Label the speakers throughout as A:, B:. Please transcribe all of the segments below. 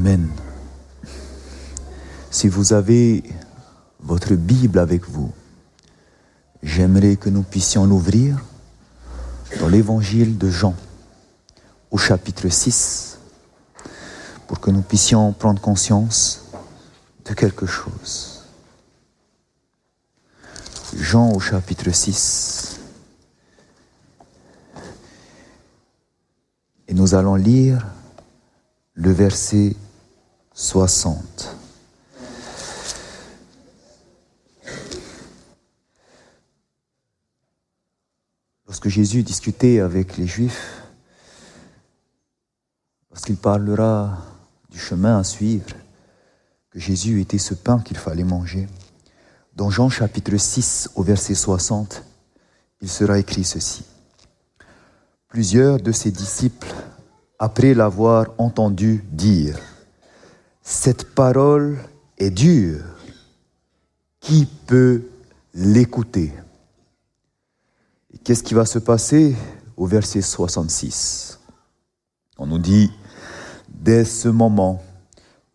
A: Amen. Si vous avez votre Bible avec vous, j'aimerais que nous puissions l'ouvrir dans l'évangile de Jean, au chapitre 6, pour que nous puissions prendre conscience de quelque chose. Jean au chapitre 6. Et nous allons lire le verset 60. Lorsque Jésus discutait avec les Juifs, lorsqu'il parlera du chemin à suivre, que Jésus était ce pain qu'il fallait manger, dans Jean chapitre 6 au verset 60, il sera écrit ceci. Plusieurs de ses disciples, après l'avoir entendu dire, Cette parole est dure, qui peut l'écouter? Qu'est-ce qui va se passer au verset 66 On nous dit, dès ce moment,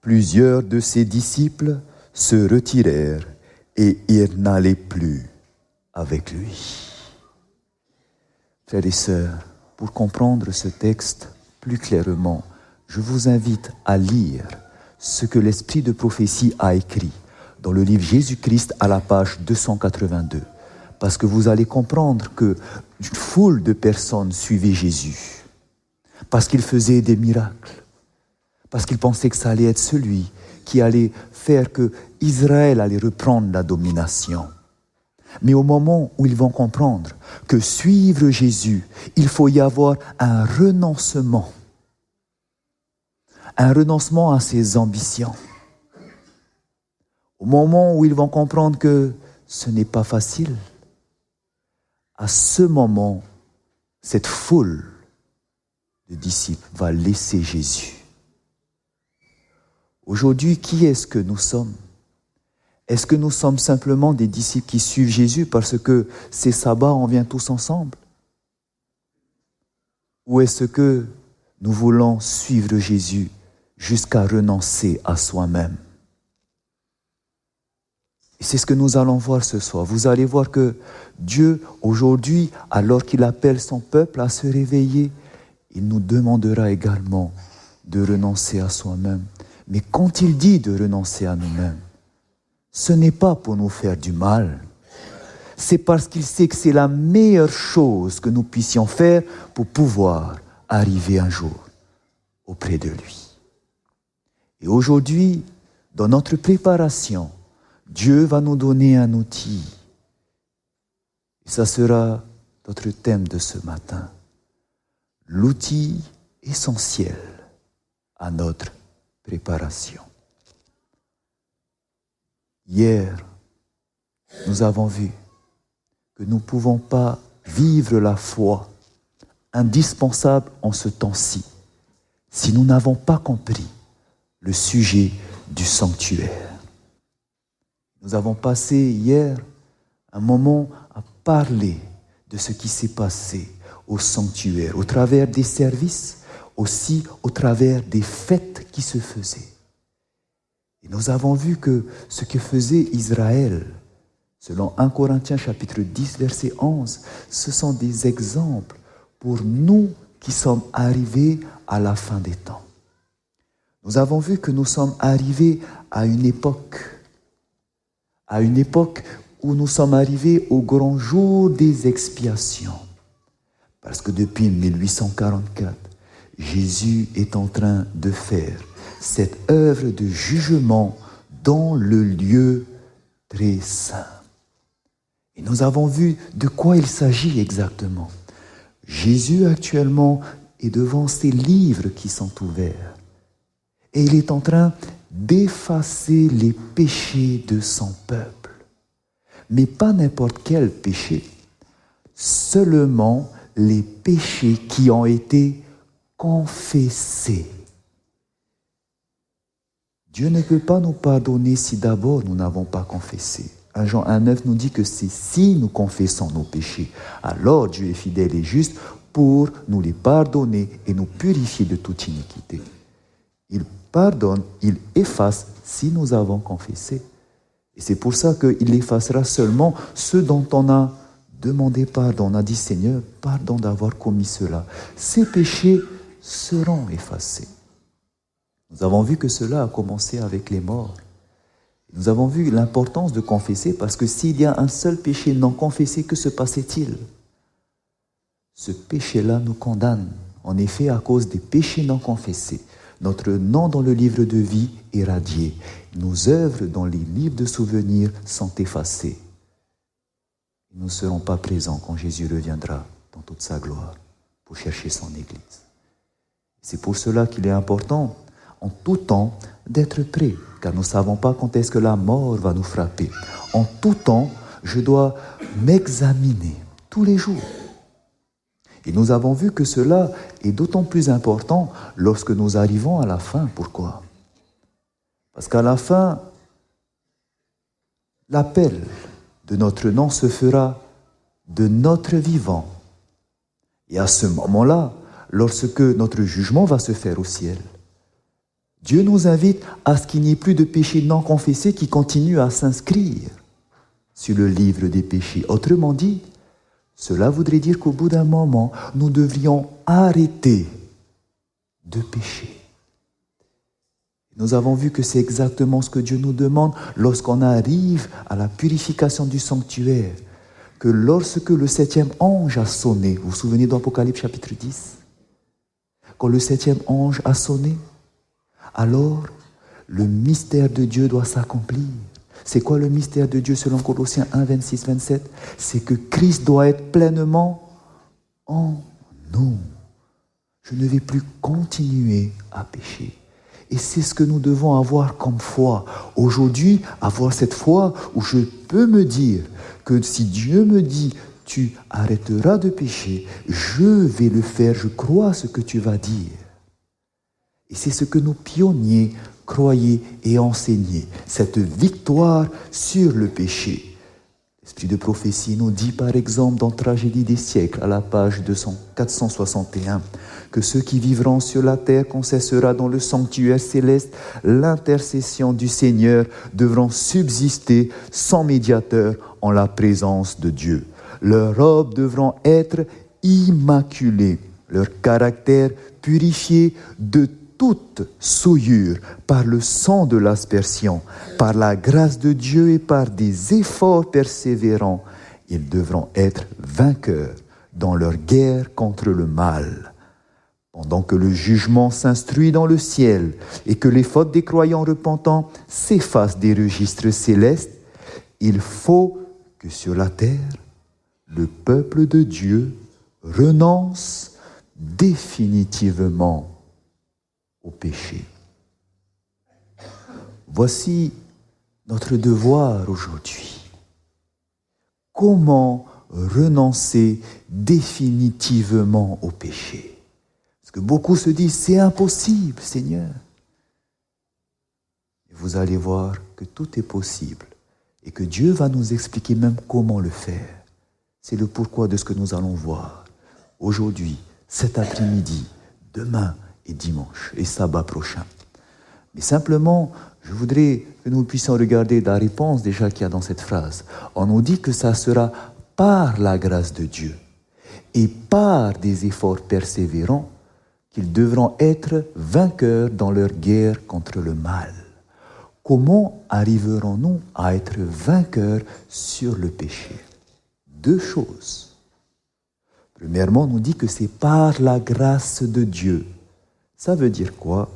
A: plusieurs de ses disciples se retirèrent et ils n'allaient plus avec lui. Frères et sœurs, pour comprendre ce texte plus clairement, je vous invite à lire ce que l'Esprit de prophétie a écrit dans le livre Jésus-Christ à la page 282 parce que vous allez comprendre que une foule de personnes suivaient Jésus, parce qu'il faisait des miracles, parce qu'il pensait que ça allait être celui qui allait faire que Israël allait reprendre la domination. Mais au moment où ils vont comprendre que suivre Jésus, il faut y avoir un renoncement, un renoncement à ses ambitions. Au moment où ils vont comprendre que ce n'est pas facile, à ce moment, cette foule de disciples va laisser Jésus. Aujourd'hui, qui est-ce que nous sommes? Est-ce que nous sommes simplement des disciples qui suivent Jésus parce que c'est sabbat, on vient tous ensemble? Ou est-ce que nous voulons suivre Jésus jusqu'à renoncer à soi-même et c'est ce que nous allons voir ce soir. Vous allez voir que Dieu, aujourd'hui, alors qu'il appelle son peuple à se réveiller, il nous demandera également de renoncer à soi-même. Mais quand il dit de renoncer à nous-mêmes, ce n'est pas pour nous faire du mal. C'est parce qu'il sait que c'est la meilleure chose que nous puissions faire pour pouvoir arriver un jour auprès de lui. Et aujourd'hui, dans notre préparation, Dieu va nous donner un outil. Et ça sera notre thème de ce matin. L'outil essentiel à notre préparation. Hier, nous avons vu que nous ne pouvons pas vivre la foi indispensable en ce temps-ci si nous n'avons pas compris le sujet du sanctuaire. Nous avons passé hier un moment à parler de ce qui s'est passé au sanctuaire, au travers des services, aussi au travers des fêtes qui se faisaient. Et nous avons vu que ce que faisait Israël, selon 1 Corinthiens chapitre 10 verset 11, ce sont des exemples pour nous qui sommes arrivés à la fin des temps. Nous avons vu que nous sommes arrivés à une époque à une époque où nous sommes arrivés au grand jour des expiations. Parce que depuis 1844, Jésus est en train de faire cette œuvre de jugement dans le lieu très saint. Et nous avons vu de quoi il s'agit exactement. Jésus actuellement est devant ces livres qui sont ouverts. Et il est en train d'effacer les péchés de son peuple. Mais pas n'importe quel péché, seulement les péchés qui ont été confessés. Dieu ne peut pas nous pardonner si d'abord nous n'avons pas confessé. 1 Jean 1,9 nous dit que c'est si nous confessons nos péchés, alors Dieu est fidèle et juste pour nous les pardonner et nous purifier de toute iniquité. Pardonne, il efface si nous avons confessé. Et c'est pour ça qu'il effacera seulement ceux dont on a demandé pardon. On a dit Seigneur, pardon d'avoir commis cela. Ces péchés seront effacés. Nous avons vu que cela a commencé avec les morts. Nous avons vu l'importance de confesser parce que s'il y a un seul péché non confessé, que se passait-il? Ce péché-là nous condamne. En effet, à cause des péchés non confessés, notre nom dans le livre de vie est radié. Nos œuvres dans les livres de souvenirs sont effacées. Nous ne serons pas présents quand Jésus reviendra dans toute sa gloire pour chercher son Église. C'est pour cela qu'il est important, en tout temps, d'être prêt, car nous ne savons pas quand est-ce que la mort va nous frapper. En tout temps, je dois m'examiner tous les jours. Et nous avons vu que cela est d'autant plus important lorsque nous arrivons à la fin. Pourquoi? Parce qu'à la fin, l'appel de notre nom se fera de notre vivant. Et à ce moment-là, lorsque notre jugement va se faire au ciel, Dieu nous invite à ce qu'il n'y ait plus de péché non confessé qui continue à s'inscrire sur le livre des péchés. Autrement dit, cela voudrait dire qu'au bout d'un moment, nous devrions arrêter de pécher. Nous avons vu que c'est exactement ce que Dieu nous demande lorsqu'on arrive à la purification du sanctuaire. Que lorsque le septième ange a sonné, vous vous souvenez d'Apocalypse chapitre 10 Quand le septième ange a sonné, alors le mystère de Dieu doit s'accomplir. C'est quoi le mystère de Dieu selon Colossiens 1, 26, 27 C'est que Christ doit être pleinement en nous. Je ne vais plus continuer à pécher. Et c'est ce que nous devons avoir comme foi. Aujourd'hui, avoir cette foi où je peux me dire que si Dieu me dit, tu arrêteras de pécher, je vais le faire, je crois ce que tu vas dire. Et c'est ce que nos pionniers croyaient et enseignaient, cette victoire sur le péché. L'esprit de prophétie nous dit par exemple dans Tragédie des siècles, à la page 461, que ceux qui vivront sur la terre, qu'on cessera dans le sanctuaire céleste, l'intercession du Seigneur devront subsister sans médiateur en la présence de Dieu. Leurs robes devront être immaculées, leur caractère purifié de toute souillure par le sang de l'aspersion, par la grâce de Dieu et par des efforts persévérants, ils devront être vainqueurs dans leur guerre contre le mal. Pendant que le jugement s'instruit dans le ciel et que les fautes des croyants repentants s'effacent des registres célestes, il faut que sur la terre, le peuple de Dieu renonce définitivement au péché. Voici notre devoir aujourd'hui. Comment renoncer définitivement au péché? Parce que beaucoup se disent, c'est impossible, Seigneur. vous allez voir que tout est possible et que Dieu va nous expliquer même comment le faire. C'est le pourquoi de ce que nous allons voir aujourd'hui, cet après-midi, demain et dimanche et sabbat prochain. Mais simplement, je voudrais que nous puissions regarder la réponse déjà qu'il y a dans cette phrase. On nous dit que ça sera par la grâce de Dieu et par des efforts persévérants qu'ils devront être vainqueurs dans leur guerre contre le mal. Comment arriverons-nous à être vainqueurs sur le péché? Deux choses. Premièrement, on nous dit que c'est par la grâce de Dieu ça veut dire quoi?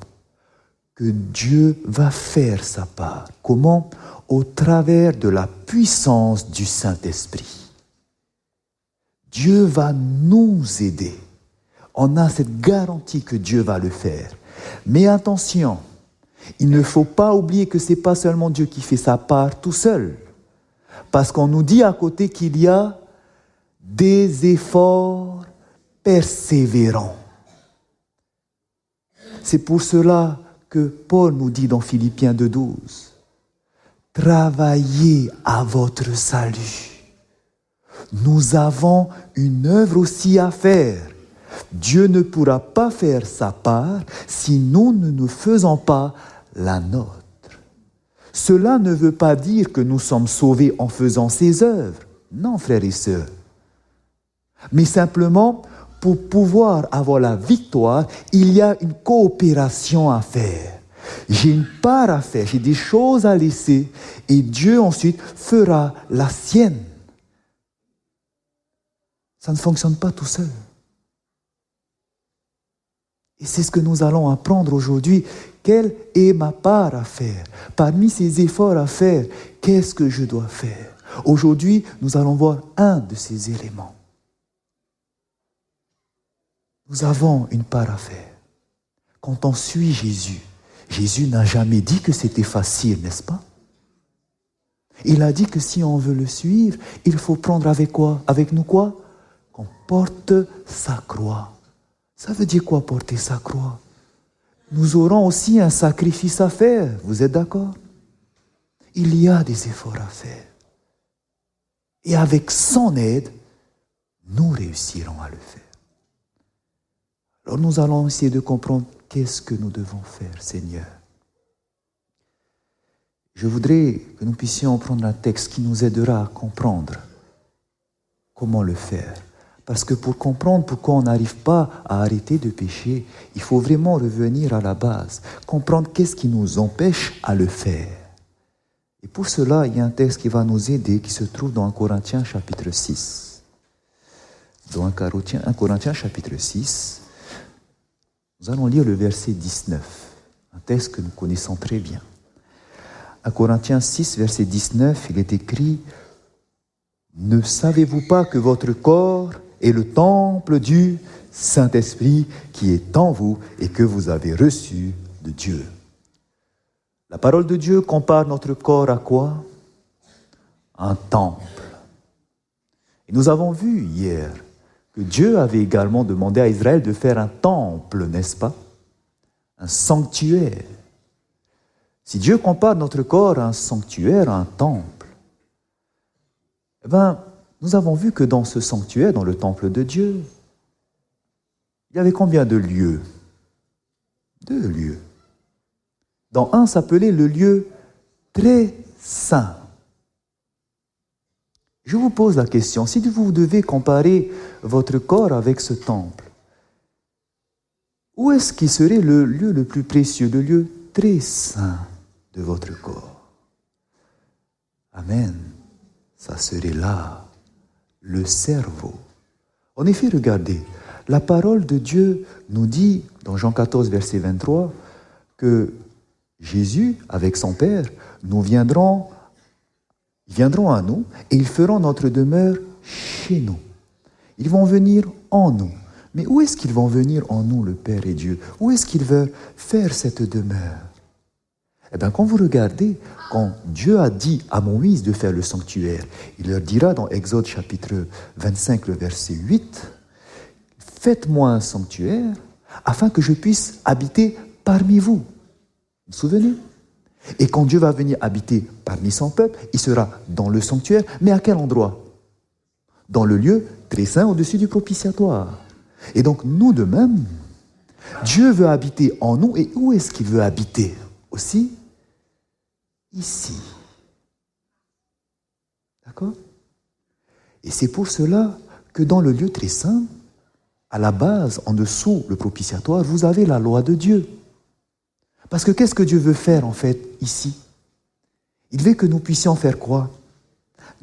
A: Que Dieu va faire sa part. Comment? Au travers de la puissance du Saint-Esprit. Dieu va nous aider. On a cette garantie que Dieu va le faire. Mais attention, il ne faut pas oublier que ce n'est pas seulement Dieu qui fait sa part tout seul. Parce qu'on nous dit à côté qu'il y a des efforts persévérants. C'est pour cela que Paul nous dit dans Philippiens 2.12, travaillez à votre salut. Nous avons une œuvre aussi à faire. Dieu ne pourra pas faire sa part si nous ne nous faisons pas la nôtre. Cela ne veut pas dire que nous sommes sauvés en faisant ses œuvres. Non, frères et sœurs. Mais simplement, pour pouvoir avoir la victoire, il y a une coopération à faire. J'ai une part à faire, j'ai des choses à laisser, et Dieu ensuite fera la sienne. Ça ne fonctionne pas tout seul. Et c'est ce que nous allons apprendre aujourd'hui. Quelle est ma part à faire? Parmi ces efforts à faire, qu'est-ce que je dois faire? Aujourd'hui, nous allons voir un de ces éléments. Nous avons une part à faire. Quand on suit Jésus, Jésus n'a jamais dit que c'était facile, n'est-ce pas? Il a dit que si on veut le suivre, il faut prendre avec quoi? Avec nous quoi? Qu'on porte sa croix. Ça veut dire quoi porter sa croix? Nous aurons aussi un sacrifice à faire, vous êtes d'accord? Il y a des efforts à faire. Et avec son aide, nous réussirons à le faire. Alors nous allons essayer de comprendre qu'est-ce que nous devons faire, Seigneur. Je voudrais que nous puissions prendre un texte qui nous aidera à comprendre comment le faire. Parce que pour comprendre pourquoi on n'arrive pas à arrêter de pécher, il faut vraiment revenir à la base, comprendre qu'est-ce qui nous empêche à le faire. Et pour cela, il y a un texte qui va nous aider, qui se trouve dans 1 Corinthiens chapitre 6. Dans 1 Corinthiens chapitre 6, nous allons lire le verset 19, un texte que nous connaissons très bien. À Corinthiens 6, verset 19, il est écrit Ne savez-vous pas que votre corps est le temple du Saint-Esprit qui est en vous et que vous avez reçu de Dieu? La parole de Dieu compare notre corps à quoi? Un temple. Et nous avons vu hier Dieu avait également demandé à Israël de faire un temple, n'est-ce pas? Un sanctuaire. Si Dieu compare notre corps à un sanctuaire, à un temple, eh bien, nous avons vu que dans ce sanctuaire, dans le temple de Dieu, il y avait combien de lieux? Deux lieux. Dans un s'appelait le lieu très saint. Je vous pose la question, si vous devez comparer votre corps avec ce temple, où est-ce qui serait le lieu le plus précieux, le lieu très saint de votre corps? Amen. Ça serait là, le cerveau. En effet, regardez, la parole de Dieu nous dit dans Jean 14, verset 23, que Jésus, avec son Père, nous viendrons viendront à nous et ils feront notre demeure chez nous. Ils vont venir en nous. Mais où est-ce qu'ils vont venir en nous, le Père et Dieu? Où est-ce qu'ils veulent faire cette demeure? Eh bien, quand vous regardez, quand Dieu a dit à Moïse de faire le sanctuaire, il leur dira dans Exode chapitre 25, le verset 8, Faites-moi un sanctuaire afin que je puisse habiter parmi vous. Vous vous souvenez? Et quand Dieu va venir habiter parmi son peuple, il sera dans le sanctuaire, mais à quel endroit? Dans le lieu très saint au-dessus du propitiatoire. Et donc nous de même, Dieu veut habiter en nous, et où est-ce qu'il veut habiter? Aussi Ici. D'accord? Et c'est pour cela que dans le lieu très saint, à la base, en dessous, le propitiatoire, vous avez la loi de Dieu. Parce que qu'est-ce que Dieu veut faire en fait ici? Il veut que nous puissions faire quoi?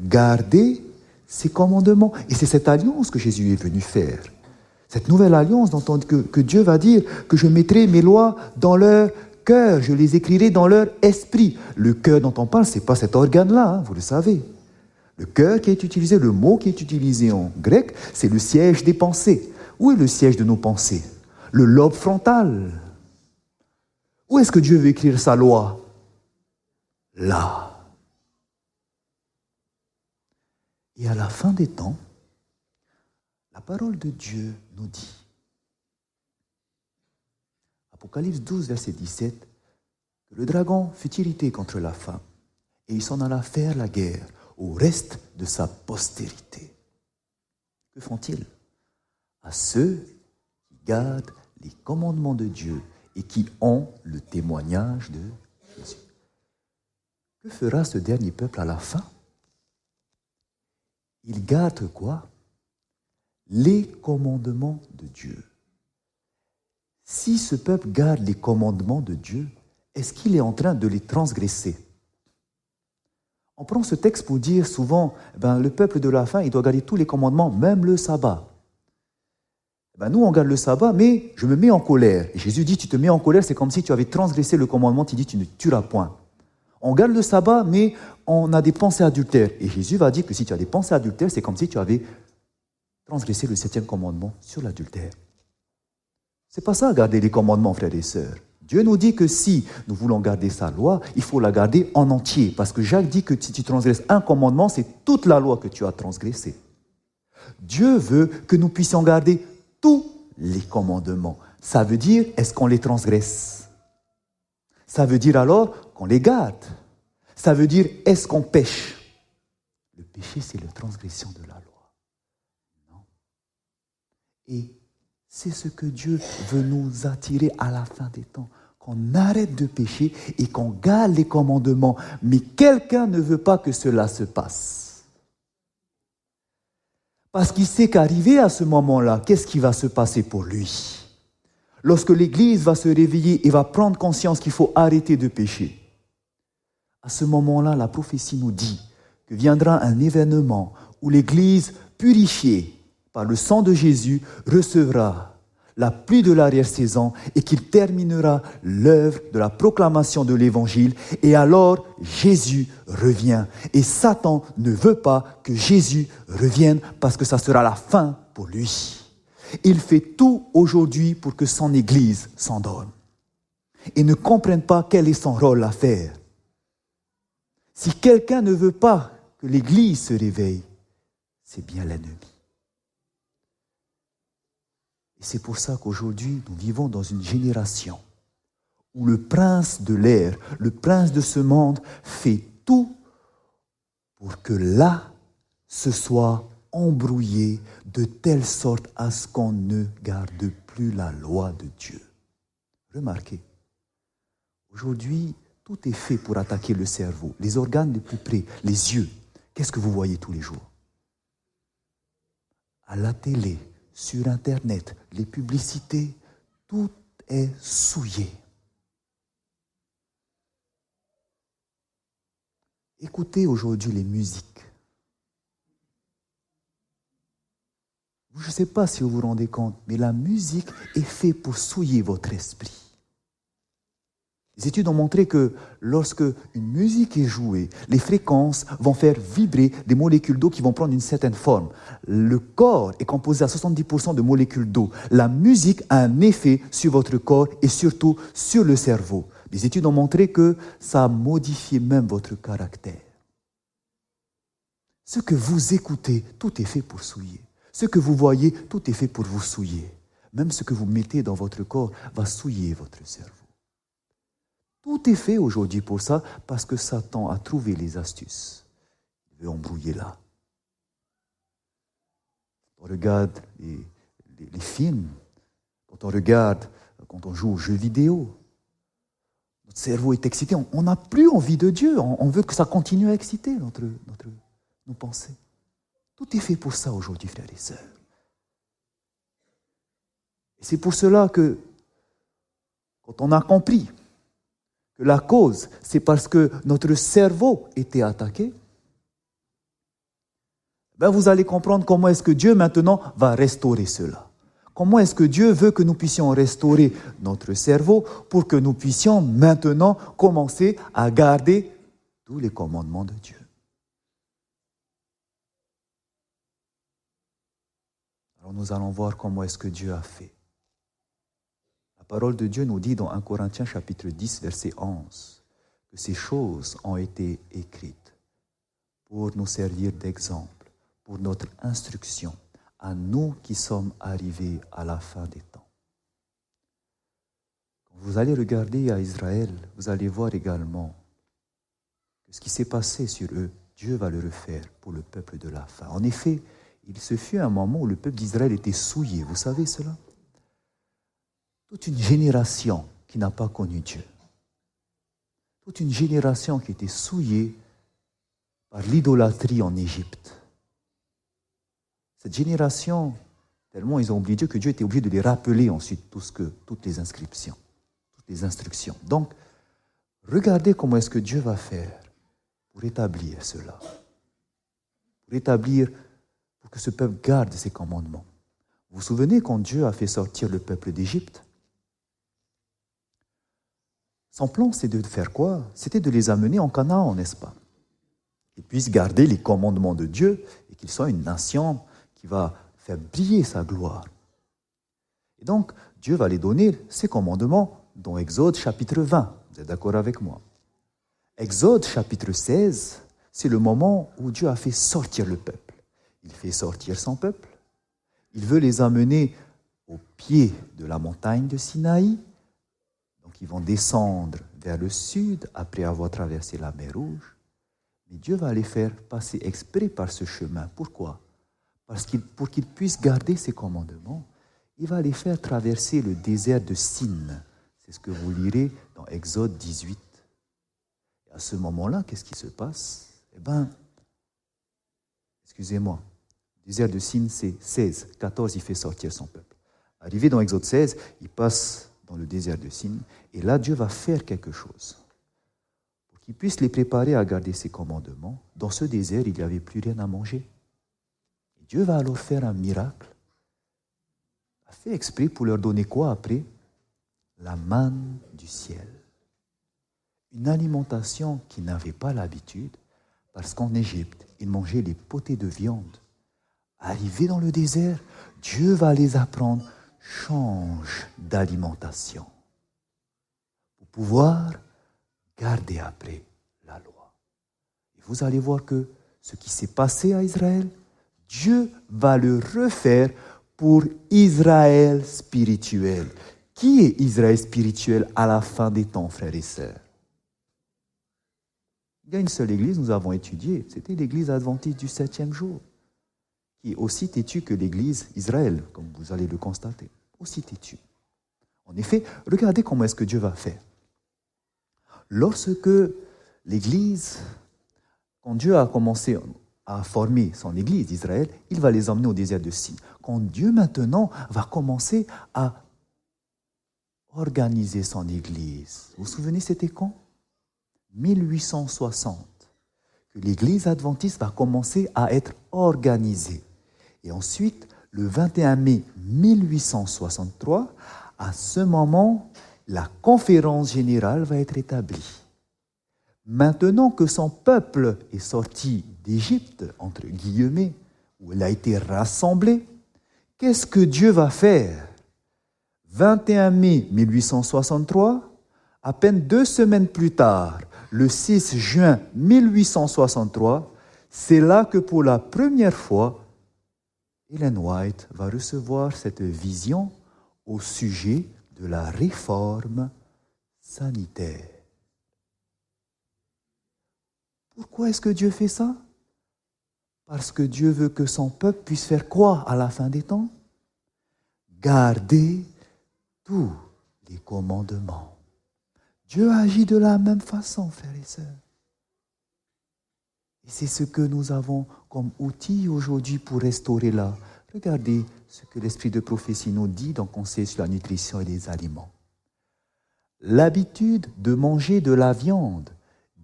A: Garder ses commandements. Et c'est cette alliance que Jésus est venu faire. Cette nouvelle alliance dont que, que Dieu va dire que je mettrai mes lois dans leur cœur, je les écrirai dans leur esprit. Le cœur dont on parle, ce n'est pas cet organe-là, hein, vous le savez. Le cœur qui est utilisé, le mot qui est utilisé en grec, c'est le siège des pensées. Où est le siège de nos pensées? Le lobe frontal. Où est-ce que Dieu veut écrire sa loi? Là. Et à la fin des temps, la parole de Dieu nous dit, Apocalypse 12, verset 17, que le dragon fut irrité contre la femme et il s'en alla faire la guerre au reste de sa postérité. Que font-ils? À ceux gardent les commandements de Dieu et qui ont le témoignage de Jésus. Que fera ce dernier peuple à la fin? Il garde quoi? Les commandements de Dieu. Si ce peuple garde les commandements de Dieu, est-ce qu'il est en train de les transgresser? On prend ce texte pour dire souvent, ben, le peuple de la fin, il doit garder tous les commandements, même le sabbat. Eh ben, nous, on garde le sabbat, mais je me mets en colère. Et Jésus dit, tu te mets en colère, c'est comme si tu avais transgressé le commandement, il dit, tu ne tueras point. On garde le sabbat, mais on a des pensées adultères. Et Jésus va dire que si tu as des pensées adultères, c'est comme si tu avais transgressé le septième commandement sur l'adultère. C'est pas ça, garder les commandements, frères et sœurs. Dieu nous dit que si nous voulons garder sa loi, il faut la garder en entier. Parce que Jacques dit que si tu transgresses un commandement, c'est toute la loi que tu as transgressée. Dieu veut que nous puissions garder les commandements. Ça veut dire, est-ce qu'on les transgresse? Ça veut dire alors qu'on les garde. Ça veut dire, est-ce qu'on pêche? Le péché, c'est la transgression de la loi. Et c'est ce que Dieu veut nous attirer à la fin des temps. Qu'on arrête de pécher et qu'on garde les commandements. Mais quelqu'un ne veut pas que cela se passe. Parce qu'il sait qu'arrivé à ce moment-là, qu'est-ce qui va se passer pour lui? Lorsque l'Église va se réveiller et va prendre conscience qu'il faut arrêter de pécher, à ce moment-là, la prophétie nous dit que viendra un événement où l'Église purifiée par le sang de Jésus, recevra la pluie de l'arrière-saison et qu'il terminera l'œuvre de la proclamation de l'Évangile. Et alors, Jésus revient. Et Satan ne veut pas que Jésus revienne parce que ça sera la fin pour lui. Il fait tout aujourd'hui pour que son Église s'endorme et ne comprenne pas quel est son rôle à faire. Si quelqu'un ne veut pas que l'Église se réveille, c'est bien l'ennemi. C'est pour ça qu'aujourd'hui, nous vivons dans une génération où le prince de l'air, le prince de ce monde, fait tout pour que là, ce soit embrouillé de telle sorte à ce qu'on ne garde plus la loi de Dieu. Remarquez, aujourd'hui, tout est fait pour attaquer le cerveau, les organes les plus près, les yeux. Qu'est-ce que vous voyez tous les jours? À la télé, sur Internet, les publicités, tout est souillé. Écoutez aujourd'hui les musiques. Je ne sais pas si vous vous rendez compte, mais la musique est faite pour souiller votre esprit. Les études ont montré que lorsque une musique est jouée, les fréquences vont faire vibrer des molécules d'eau qui vont prendre une certaine forme. Le corps est composé à 70% de molécules d'eau. La musique a un effet sur votre corps et surtout sur le cerveau. Les études ont montré que ça a modifié même votre caractère. Ce que vous écoutez, tout est fait pour souiller. Ce que vous voyez, tout est fait pour vous souiller. Même ce que vous mettez dans votre corps va souiller votre cerveau. Tout est fait aujourd'hui pour ça parce que Satan a trouvé les astuces. Il veut embrouiller là. Quand on regarde les, films, quand on regarde, quand on joue aux jeux vidéo, notre cerveau est excité. On n'a plus envie de Dieu. On, veut que ça continue à exciter notre, notre, nos pensées. Tout est fait pour ça aujourd'hui, frères et sœurs. Et c'est pour cela que, quand on a compris que la cause, c'est parce que notre cerveau était attaqué, ben vous allez comprendre comment est-ce que Dieu maintenant va restaurer cela. Comment est-ce que Dieu veut que nous puissions restaurer notre cerveau pour que nous puissions maintenant commencer à garder tous les commandements de Dieu. Alors nous allons voir comment est-ce que Dieu a fait. Parole de Dieu nous dit dans 1 Corinthiens chapitre 10 verset 11 que ces choses ont été écrites pour nous servir d'exemple, pour notre instruction, à nous qui sommes arrivés à la fin des temps. Quand vous allez regarder à Israël, vous allez voir également que ce qui s'est passé sur eux, Dieu va le refaire pour le peuple de la fin. En effet, il se fut un moment où le peuple d'Israël était souillé, vous savez cela? Toute une génération qui n'a pas connu Dieu. Toute une génération qui était souillée par l'idolâtrie en Égypte. Cette génération, tellement ils ont oublié Dieu que Dieu était obligé de les rappeler ensuite tout ce que, toutes les inscriptions, toutes les instructions. Donc, regardez comment est-ce que Dieu va faire pour établir cela, pour établir, pour que ce peuple garde ses commandements. Vous vous souvenez quand Dieu a fait sortir le peuple d'Égypte? Son plan, c'est de faire quoi? C'était de les amener en Canaan, n'est-ce pas? Qu'ils puissent garder les commandements de Dieu et qu'ils soient une nation qui va faire briller sa gloire. Et donc, Dieu va les donner ses commandements dans Exode chapitre 20. Vous êtes d'accord avec moi? Exode chapitre 16, c'est le moment où Dieu a fait sortir le peuple. Il fait sortir son peuple. Il veut les amener au pied de la montagne de Sinaï. Ils vont descendre vers le sud après avoir traversé la mer Rouge. Mais Dieu va les faire passer exprès par ce chemin. Pourquoi? Parce qu'il, pour qu'ils puissent garder ses commandements, il va les faire traverser le désert de Sin. C'est ce que vous lirez dans Exode 18. Et à ce moment-là, qu'est-ce qui se passe? Eh bien, excusez-moi, le désert de Sin, c'est 16. 14, il fait sortir son peuple. Arrivé dans Exode 16, il passe dans le désert de Sin, et là, Dieu va faire quelque chose qui puisse les préparer à garder ses commandements. Dans ce désert, il n'y avait plus rien à manger. Dieu va alors faire un miracle. A fait exprès pour leur donner quoi après? La manne du ciel. Une alimentation qu'ils n'avaient pas l'habitude, parce qu'en Égypte, ils mangeaient les potées de viande. Arrivés dans le désert, Dieu va les apprendre change d'alimentation pour pouvoir gardez après la loi. Et vous allez voir que ce qui s'est passé à Israël, Dieu va le refaire pour Israël spirituel. Qui est Israël spirituel à la fin des temps, frères et sœurs? Il y a une seule église, nous avons étudié, c'était l'église adventiste du septième jour, qui est aussi têtue que l'église Israël, comme vous allez le constater, aussi têtue. En effet, regardez comment est-ce que Dieu va faire. Lorsque l'Église, quand Dieu a commencé à former son Église d'Israël, il va les emmener au désert de Sin. Quand Dieu maintenant va commencer à organiser son Église, vous vous souvenez c'était quand? 1860, que l'Église adventiste va commencer à être organisée. Et ensuite, le 21 mai 1863, à ce moment, la conférence générale va être établie. Maintenant que son peuple est sorti d'Égypte, entre guillemets, où il a été rassemblé, qu'est-ce que Dieu va faire? 21 mai 1863, à peine deux semaines plus tard, le 6 juin 1863, c'est là que pour la première fois, Ellen White va recevoir cette vision au sujet de la réforme sanitaire. Pourquoi est-ce que Dieu fait ça? Parce que Dieu veut que son peuple puisse faire quoi à la fin des temps Garder tous les commandements. Dieu agit de la même façon, frères et sœurs. Et c'est ce que nous avons comme outil aujourd'hui pour restaurer la Regardez ce que l'esprit de prophétie nous dit dans Conseil sur la nutrition et les aliments. L'habitude de manger de la viande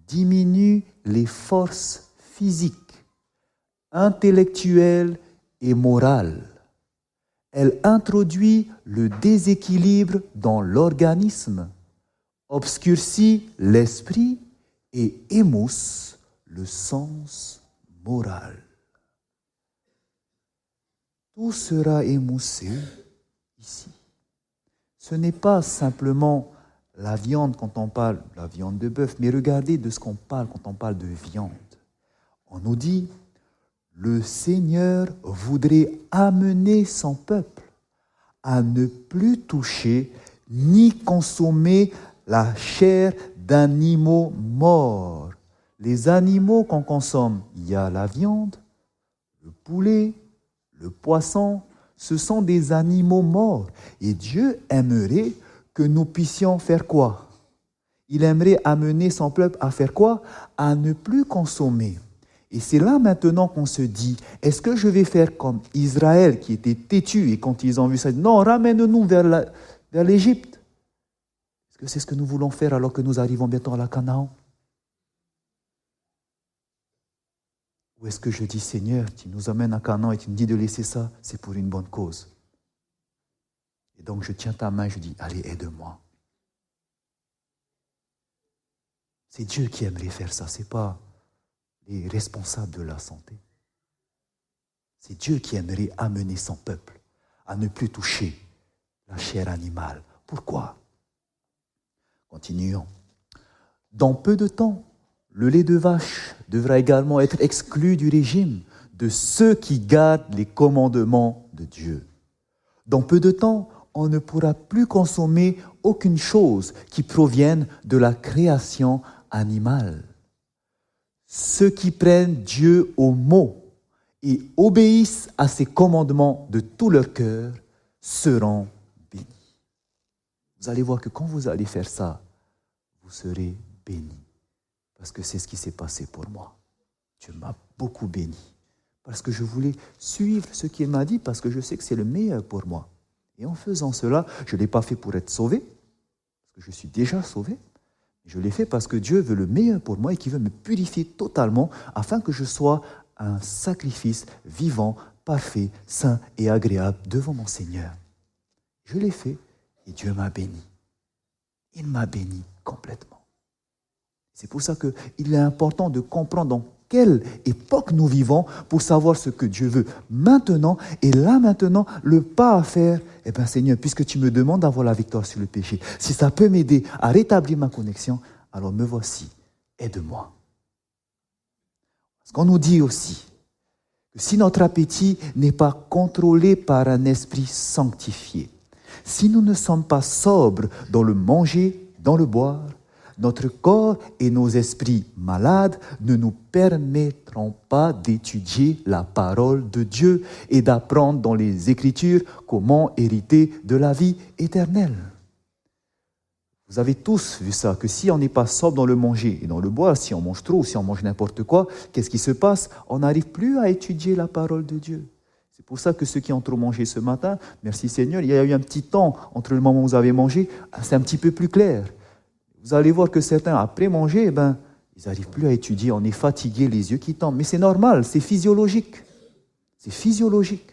A: diminue les forces physiques, intellectuelles et morales. Elle introduit le déséquilibre dans l'organisme, obscurcit l'esprit et émousse le sens moral tout sera émoussé ici. Ce n'est pas simplement la viande quand on parle de la viande de bœuf, mais regardez de ce qu'on parle quand on parle de viande. On nous dit, le Seigneur voudrait amener son peuple à ne plus toucher ni consommer la chair d'animaux morts. Les animaux qu'on consomme, il y a la viande, le poulet, le poisson, Ce sont des animaux morts. Et Dieu aimerait que nous puissions faire quoi? Il aimerait amener son peuple à faire quoi? À ne plus consommer. Et c'est là maintenant qu'on se dit, est-ce que je vais faire comme Israël qui était têtu et quand ils ont vu ça, non, ramène-nous vers l'Égypte. Est-ce que c'est ce que nous voulons faire alors que nous arrivons bientôt à la Canaan? Ou est-ce que je dis, Seigneur, tu nous amènes à Canaan et tu me dis de laisser ça, c'est pour une bonne cause. Et donc je tiens ta main je dis, allez, aide-moi. C'est Dieu qui aimerait faire ça, c'est pas les responsables de la santé. C'est Dieu qui aimerait amener son peuple à ne plus toucher la chair animale. Pourquoi? Continuons. Dans peu de temps, le lait de vache devra également être exclu du régime de ceux qui gardent les commandements de Dieu. Dans peu de temps, on ne pourra plus consommer aucune chose qui provienne de la création animale. Ceux qui prennent Dieu au mot et obéissent à ses commandements de tout leur cœur seront bénis. Vous allez voir que quand vous allez faire ça, vous serez bénis. Parce que c'est ce qui s'est passé pour moi. Dieu m'a beaucoup béni. Parce que je voulais suivre ce qu'il m'a dit, parce que je sais que c'est le meilleur pour moi. Et en faisant cela, je ne l'ai pas fait pour être sauvé, parce que je suis déjà sauvé, je l'ai fait parce que Dieu veut le meilleur pour moi et qu'il veut me purifier totalement afin que je sois un sacrifice vivant, parfait, saint et agréable devant mon Seigneur. Je l'ai fait et Dieu m'a béni. Il m'a béni complètement. C'est pour ça qu'il est important de comprendre dans quelle époque nous vivons pour savoir ce que Dieu veut maintenant. Et là maintenant, le pas à faire, eh bien Seigneur, puisque tu me demandes d'avoir la victoire sur le péché, si ça peut m'aider à rétablir ma connexion, alors me voici, aide-moi. Parce qu'on nous dit aussi que si notre appétit n'est pas contrôlé par un esprit sanctifié, si nous ne sommes pas sobres dans le manger, dans le boire, notre corps et nos esprits malades ne nous permettront pas d'étudier la parole de Dieu et d'apprendre dans les Écritures comment hériter de la vie éternelle. Vous avez tous vu ça, que si on n'est pas sobre dans le manger et dans le boire, si on mange trop, si on mange n'importe quoi, qu'est-ce qui se passe? On n'arrive plus à étudier la parole de Dieu. C'est pour ça que ceux qui ont trop mangé ce matin, merci Seigneur, il y a eu un petit temps entre le moment où vous avez mangé, c'est un petit peu plus clair vous allez voir que certains, après manger, eh ben, ils n'arrivent plus à étudier, on est fatigué, les yeux qui tombent. Mais c'est normal, c'est physiologique. C'est physiologique.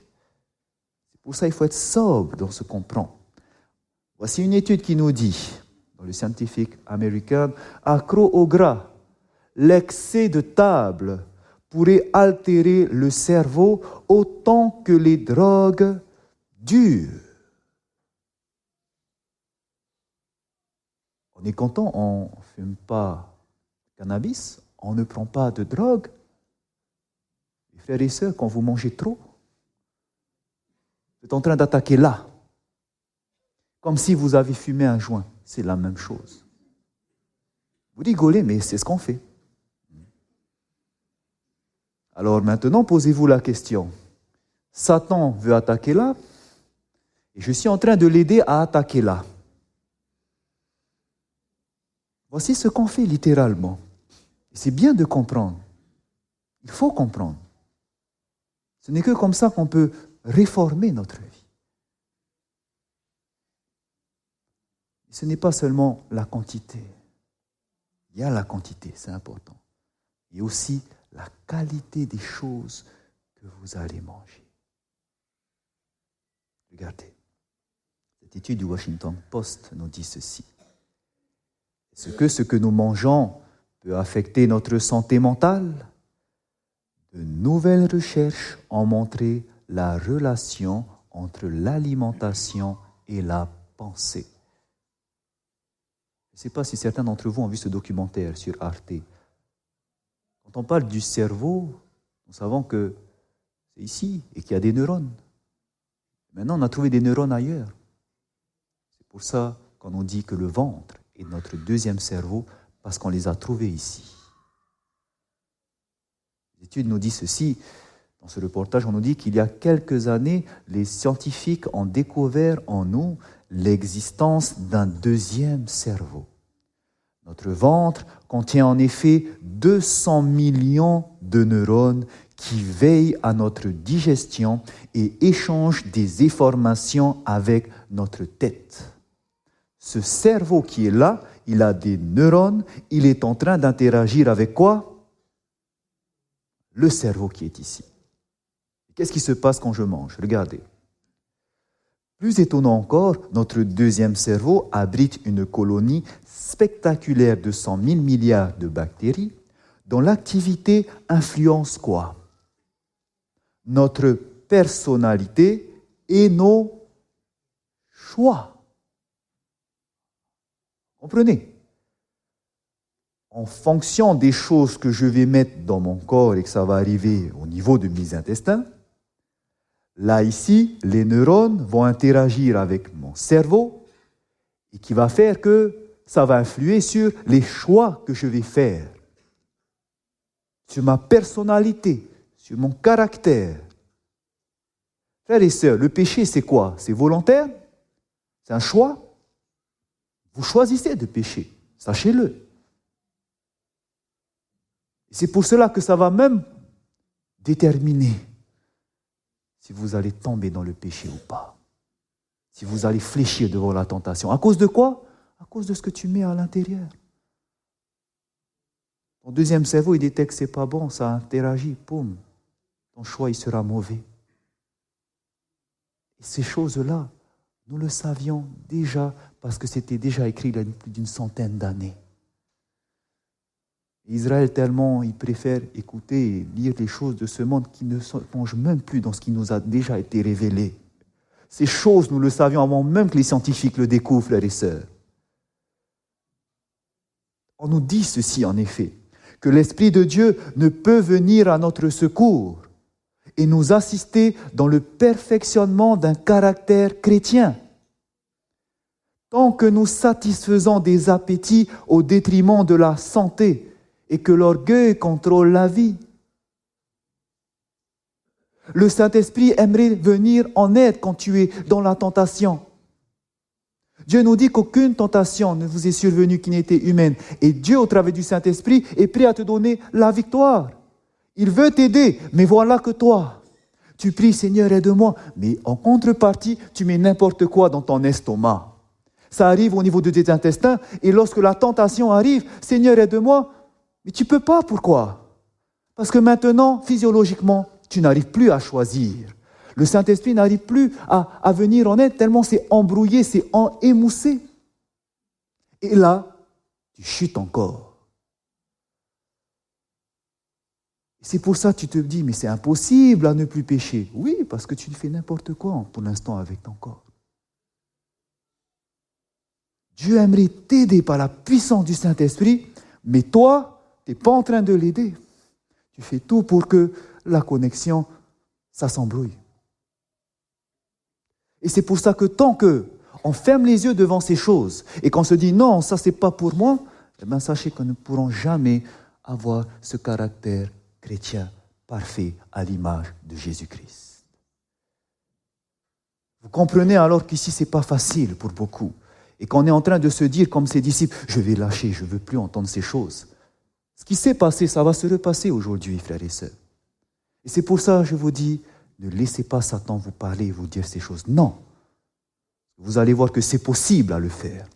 A: C'est pour ça qu'il faut être sobre dans ce qu'on prend. Voici une étude qui nous dit, dans le scientifique américain, accro au gras, l'excès de table pourrait altérer le cerveau autant que les drogues dures. On est content, on ne fume pas cannabis, on ne prend pas de drogue. frères et sœurs, quand vous mangez trop, vous êtes en train d'attaquer là. Comme si vous avez fumé un joint. C'est la même chose. Vous rigolez, mais c'est ce qu'on fait. Alors maintenant, posez-vous la question. Satan veut attaquer là, et je suis en train de l'aider à attaquer là. Voici ce qu'on fait littéralement. C'est bien de comprendre. Il faut comprendre. Ce n'est que comme ça qu'on peut réformer notre vie. Ce n'est pas seulement la quantité. Il y a la quantité, c'est important. Il y a aussi la qualité des choses que vous allez manger. Regardez, cette étude du Washington Post nous dit ceci ce que ce que nous mangeons peut affecter notre santé mentale De nouvelles recherches ont montré la relation entre l'alimentation et la pensée. Je ne sais pas si certains d'entre vous ont vu ce documentaire sur Arte. Quand on parle du cerveau, nous savons que c'est ici et qu'il y a des neurones. Maintenant, on a trouvé des neurones ailleurs. C'est pour ça qu'on nous dit que le ventre et notre deuxième cerveau parce qu'on les a trouvés ici. L'étude nous dit ceci, Dans ce reportage, on nous dit qu'il y a quelques années, les scientifiques ont découvert en nous l'existence d'un deuxième cerveau. Notre ventre contient en effet 200 millions de neurones qui veillent à notre digestion et échangent des informations avec notre tête. Ce cerveau qui est là, il a des neurones, il est en train d'interagir avec quoi? Le cerveau qui est ici. Qu'est-ce qui se passe quand je mange? Regardez. Plus étonnant encore, notre deuxième cerveau abrite une colonie spectaculaire de 100 000 milliards de bactéries dont l'activité influence quoi? Notre personnalité et nos choix. Comprenez? En fonction des choses que je vais mettre dans mon corps et que ça va arriver au niveau de mes intestins, Là, ici, les neurones vont interagir avec mon cerveau et qui va faire que ça va influer sur les choix que je vais faire, sur ma personnalité, sur mon caractère. Frères et sœurs, le péché, c'est quoi? C'est volontaire? C'est un choix? Vous choisissez de pécher, sachez-le. C'est pour cela que ça va même déterminer si vous allez tomber dans le péché ou pas. Si vous allez fléchir devant la tentation. À cause de quoi? À cause de ce que tu mets à l'intérieur. Ton deuxième cerveau, il détecte que ce n'est pas bon, ça interagit, poum. Ton choix, il sera mauvais. Et ces choses-là, nous le savions déjà parce que c'était déjà écrit il y a plus d'une centaine d'années. Israël, tellement il préfère écouter et lire les choses de ce monde qui ne plonge même plus dans ce qui nous a déjà été révélé. Ces choses, nous le savions avant même que les scientifiques le découvrent, frères et sœurs. On nous dit ceci, en effet, que l'Esprit de Dieu ne peut venir à notre secours et nous assister dans le perfectionnement d'un caractère chrétien. Tant que nous satisfaisons des appétits au détriment de la santé, et que l'orgueil contrôle la vie. Le Saint-Esprit aimerait venir en aide quand tu es dans la tentation. Dieu nous dit qu'aucune tentation ne vous est survenue qui n'était humaine. Et Dieu, au travers du Saint-Esprit, est prêt à te donner la victoire. Il veut t'aider, mais voilà que toi, tu pries Seigneur, aide-moi. Mais en contrepartie, tu mets n'importe quoi dans ton estomac. Ça arrive au niveau de tes intestins, et lorsque la tentation arrive, Seigneur, aide-moi, mais tu peux pas, pourquoi? Parce que maintenant, physiologiquement, tu n'arrives plus à choisir. Le Saint-Esprit n'arrive plus à, venir en aide tellement c'est embrouillé, c'est émoussé. Et là, tu chutes encore. C'est pour ça que tu te dis, mais c'est impossible à ne plus pécher. Oui, parce que tu fais n'importe quoi pour l'instant avec ton corps. Dieu aimerait t'aider par la puissance du Saint-Esprit, mais toi, tu n'es pas en train de l'aider. Tu fais tout pour que la connexion, ça s'embrouille. Et c'est pour ça que tant que on ferme les yeux devant ces choses et qu'on se dit non, ça c'est pas pour moi, eh bien sachez nous ne pourrons jamais avoir ce caractère chrétien parfait à l'image de Jésus-Christ. Vous comprenez alors qu'ici c'est pas facile pour beaucoup et qu'on est en train de se dire comme ses disciples, je vais lâcher, je ne veux plus entendre ces choses. Ce qui s'est passé, ça va se repasser aujourd'hui, frères et sœurs. Et c'est pour ça que je vous dis, ne laissez pas Satan vous parler et vous dire ces choses. Non. Vous allez voir que c'est possible à le faire.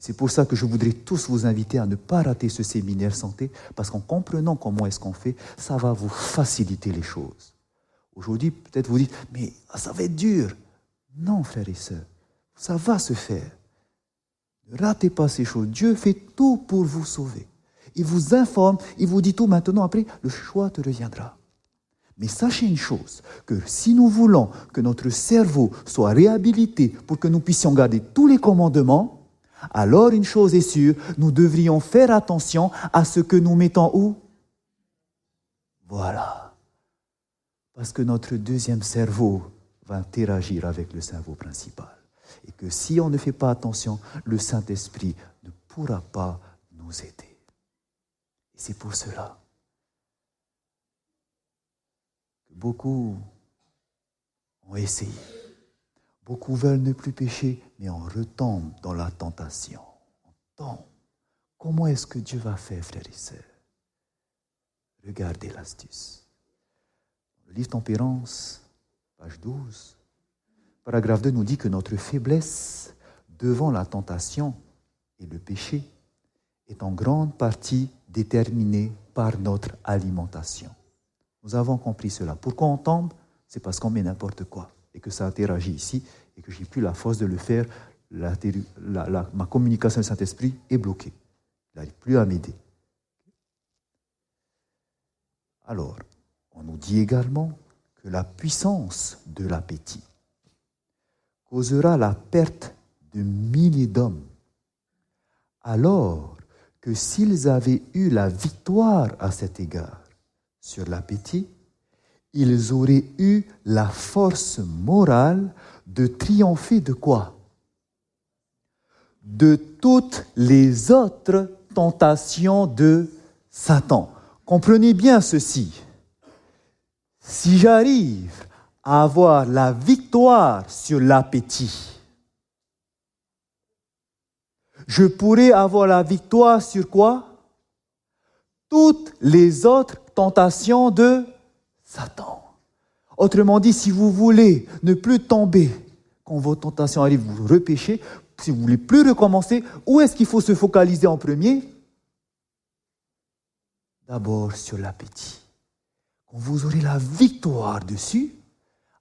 A: C'est pour ça que je voudrais tous vous inviter à ne pas rater ce séminaire santé, parce qu'en comprenant comment est-ce qu'on fait, ça va vous faciliter les choses. Aujourd'hui, peut-être vous dites, mais ça va être dur. Non, frères et sœurs, ça va se faire. Ne ratez pas ces choses. Dieu fait tout pour vous sauver. Il vous informe, il vous dit tout maintenant, après, le choix te reviendra. Mais sachez une chose, que si nous voulons que notre cerveau soit réhabilité pour que nous puissions garder tous les commandements, alors une chose est sûre, nous devrions faire attention à ce que nous mettons où? Voilà. Parce que notre deuxième cerveau va interagir avec le cerveau principal. Et que si on ne fait pas attention, le Saint-Esprit ne pourra pas nous aider. C'est pour cela que beaucoup ont essayé. Beaucoup veulent ne plus pécher, mais on retombe dans la tentation. On tombe. Comment est-ce que Dieu va faire, frères et sœurs? Regardez l'astuce. Le livre Tempérance, page 12, paragraphe 2 nous dit que notre faiblesse devant la tentation et le péché est en grande partie déterminée par notre alimentation. Nous avons compris cela. Pourquoi on tombe? C'est parce qu'on met n'importe quoi et que ça interagit ici et que j'ai plus la force de le faire. ma communication au Saint-Esprit est bloquée. Il n'arrive plus à m'aider. Alors, on nous dit également que la puissance de l'appétit causera la perte de milliers d'hommes, alors que s'ils avaient eu la victoire à cet égard sur l'appétit, ils auraient eu la force morale de triompher de quoi? De toutes les autres tentations de Satan. Comprenez bien ceci. Si j'arrive à avoir la victoire sur l'appétit, je pourrais avoir la victoire sur quoi? Toutes les autres tentations de Satan. Autrement dit, si vous voulez ne plus tomber quand vos tentations arrivent, vous repêchez, si vous voulez plus recommencer, où est-ce qu'il faut se focaliser en premier? D'abord sur l'appétit. Quand vous aurez la victoire dessus,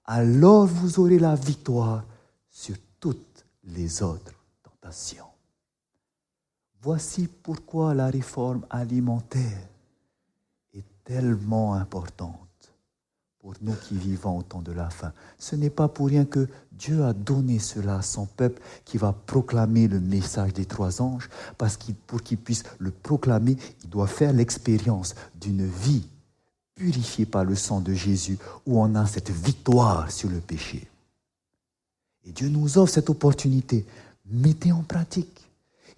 A: alors vous aurez la victoire sur toutes les autres tentations. Voici pourquoi la réforme alimentaire est tellement importante pour nous qui vivons au temps de la fin. Ce n'est pas pour rien que Dieu a donné cela à son peuple qui va proclamer le message des trois anges, parce que pour qu'il puisse le proclamer, il doit faire l'expérience d'une vie purifiée par le sang de Jésus, où on a cette victoire sur le péché. Et Dieu nous offre cette opportunité. Mettez en pratique.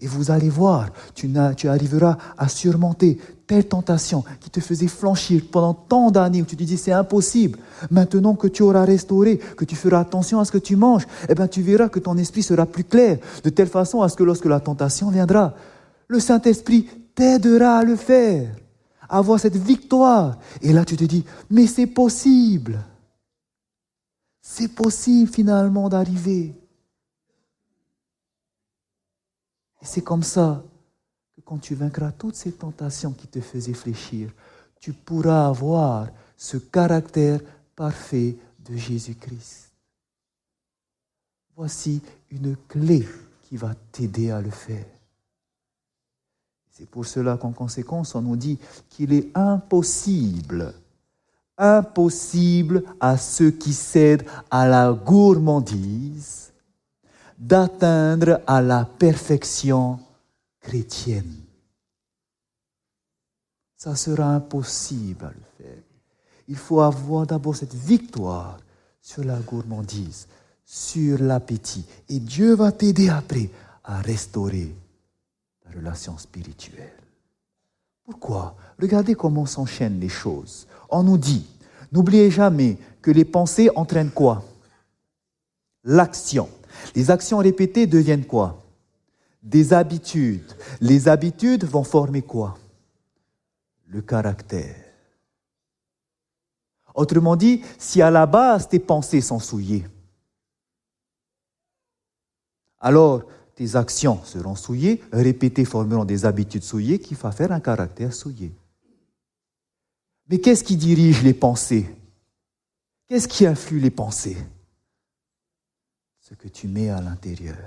A: Et vous allez voir, tu, tu, arriveras à surmonter telle tentation qui te faisait flanchir pendant tant d'années où tu te dis c'est impossible. Maintenant que tu auras restauré, que tu feras attention à ce que tu manges, eh bien tu verras que ton esprit sera plus clair, de telle façon à ce que lorsque la tentation viendra, le Saint-Esprit t'aidera à le faire, à avoir cette victoire. Et là tu te dis, mais c'est possible. C'est possible finalement d'arriver. Et c'est comme ça que quand tu vaincras toutes ces tentations qui te faisaient fléchir, tu pourras avoir ce caractère parfait de Jésus-Christ. Voici une clé qui va t'aider à le faire. C'est pour cela qu'en conséquence, on nous dit qu'il est impossible, impossible à ceux qui cèdent à la gourmandise d'atteindre à la perfection chrétienne. Ça sera impossible à le faire. Il faut avoir d'abord cette victoire sur la gourmandise, sur l'appétit. Et Dieu va t'aider après à restaurer la relation spirituelle. Pourquoi? Regardez comment s'enchaînent les choses. On nous dit, n'oubliez jamais que les pensées entraînent quoi? L'action. Les actions répétées deviennent quoi? Des habitudes. Les habitudes vont former quoi? Le caractère. Autrement dit, si à la base tes pensées sont souillées, alors tes actions seront souillées, répétées formeront des habitudes souillées qui vont faire un caractère souillé. Mais qu'est-ce qui dirige les pensées? Qu'est-ce qui influe les pensées? Ce que tu mets à l'intérieur,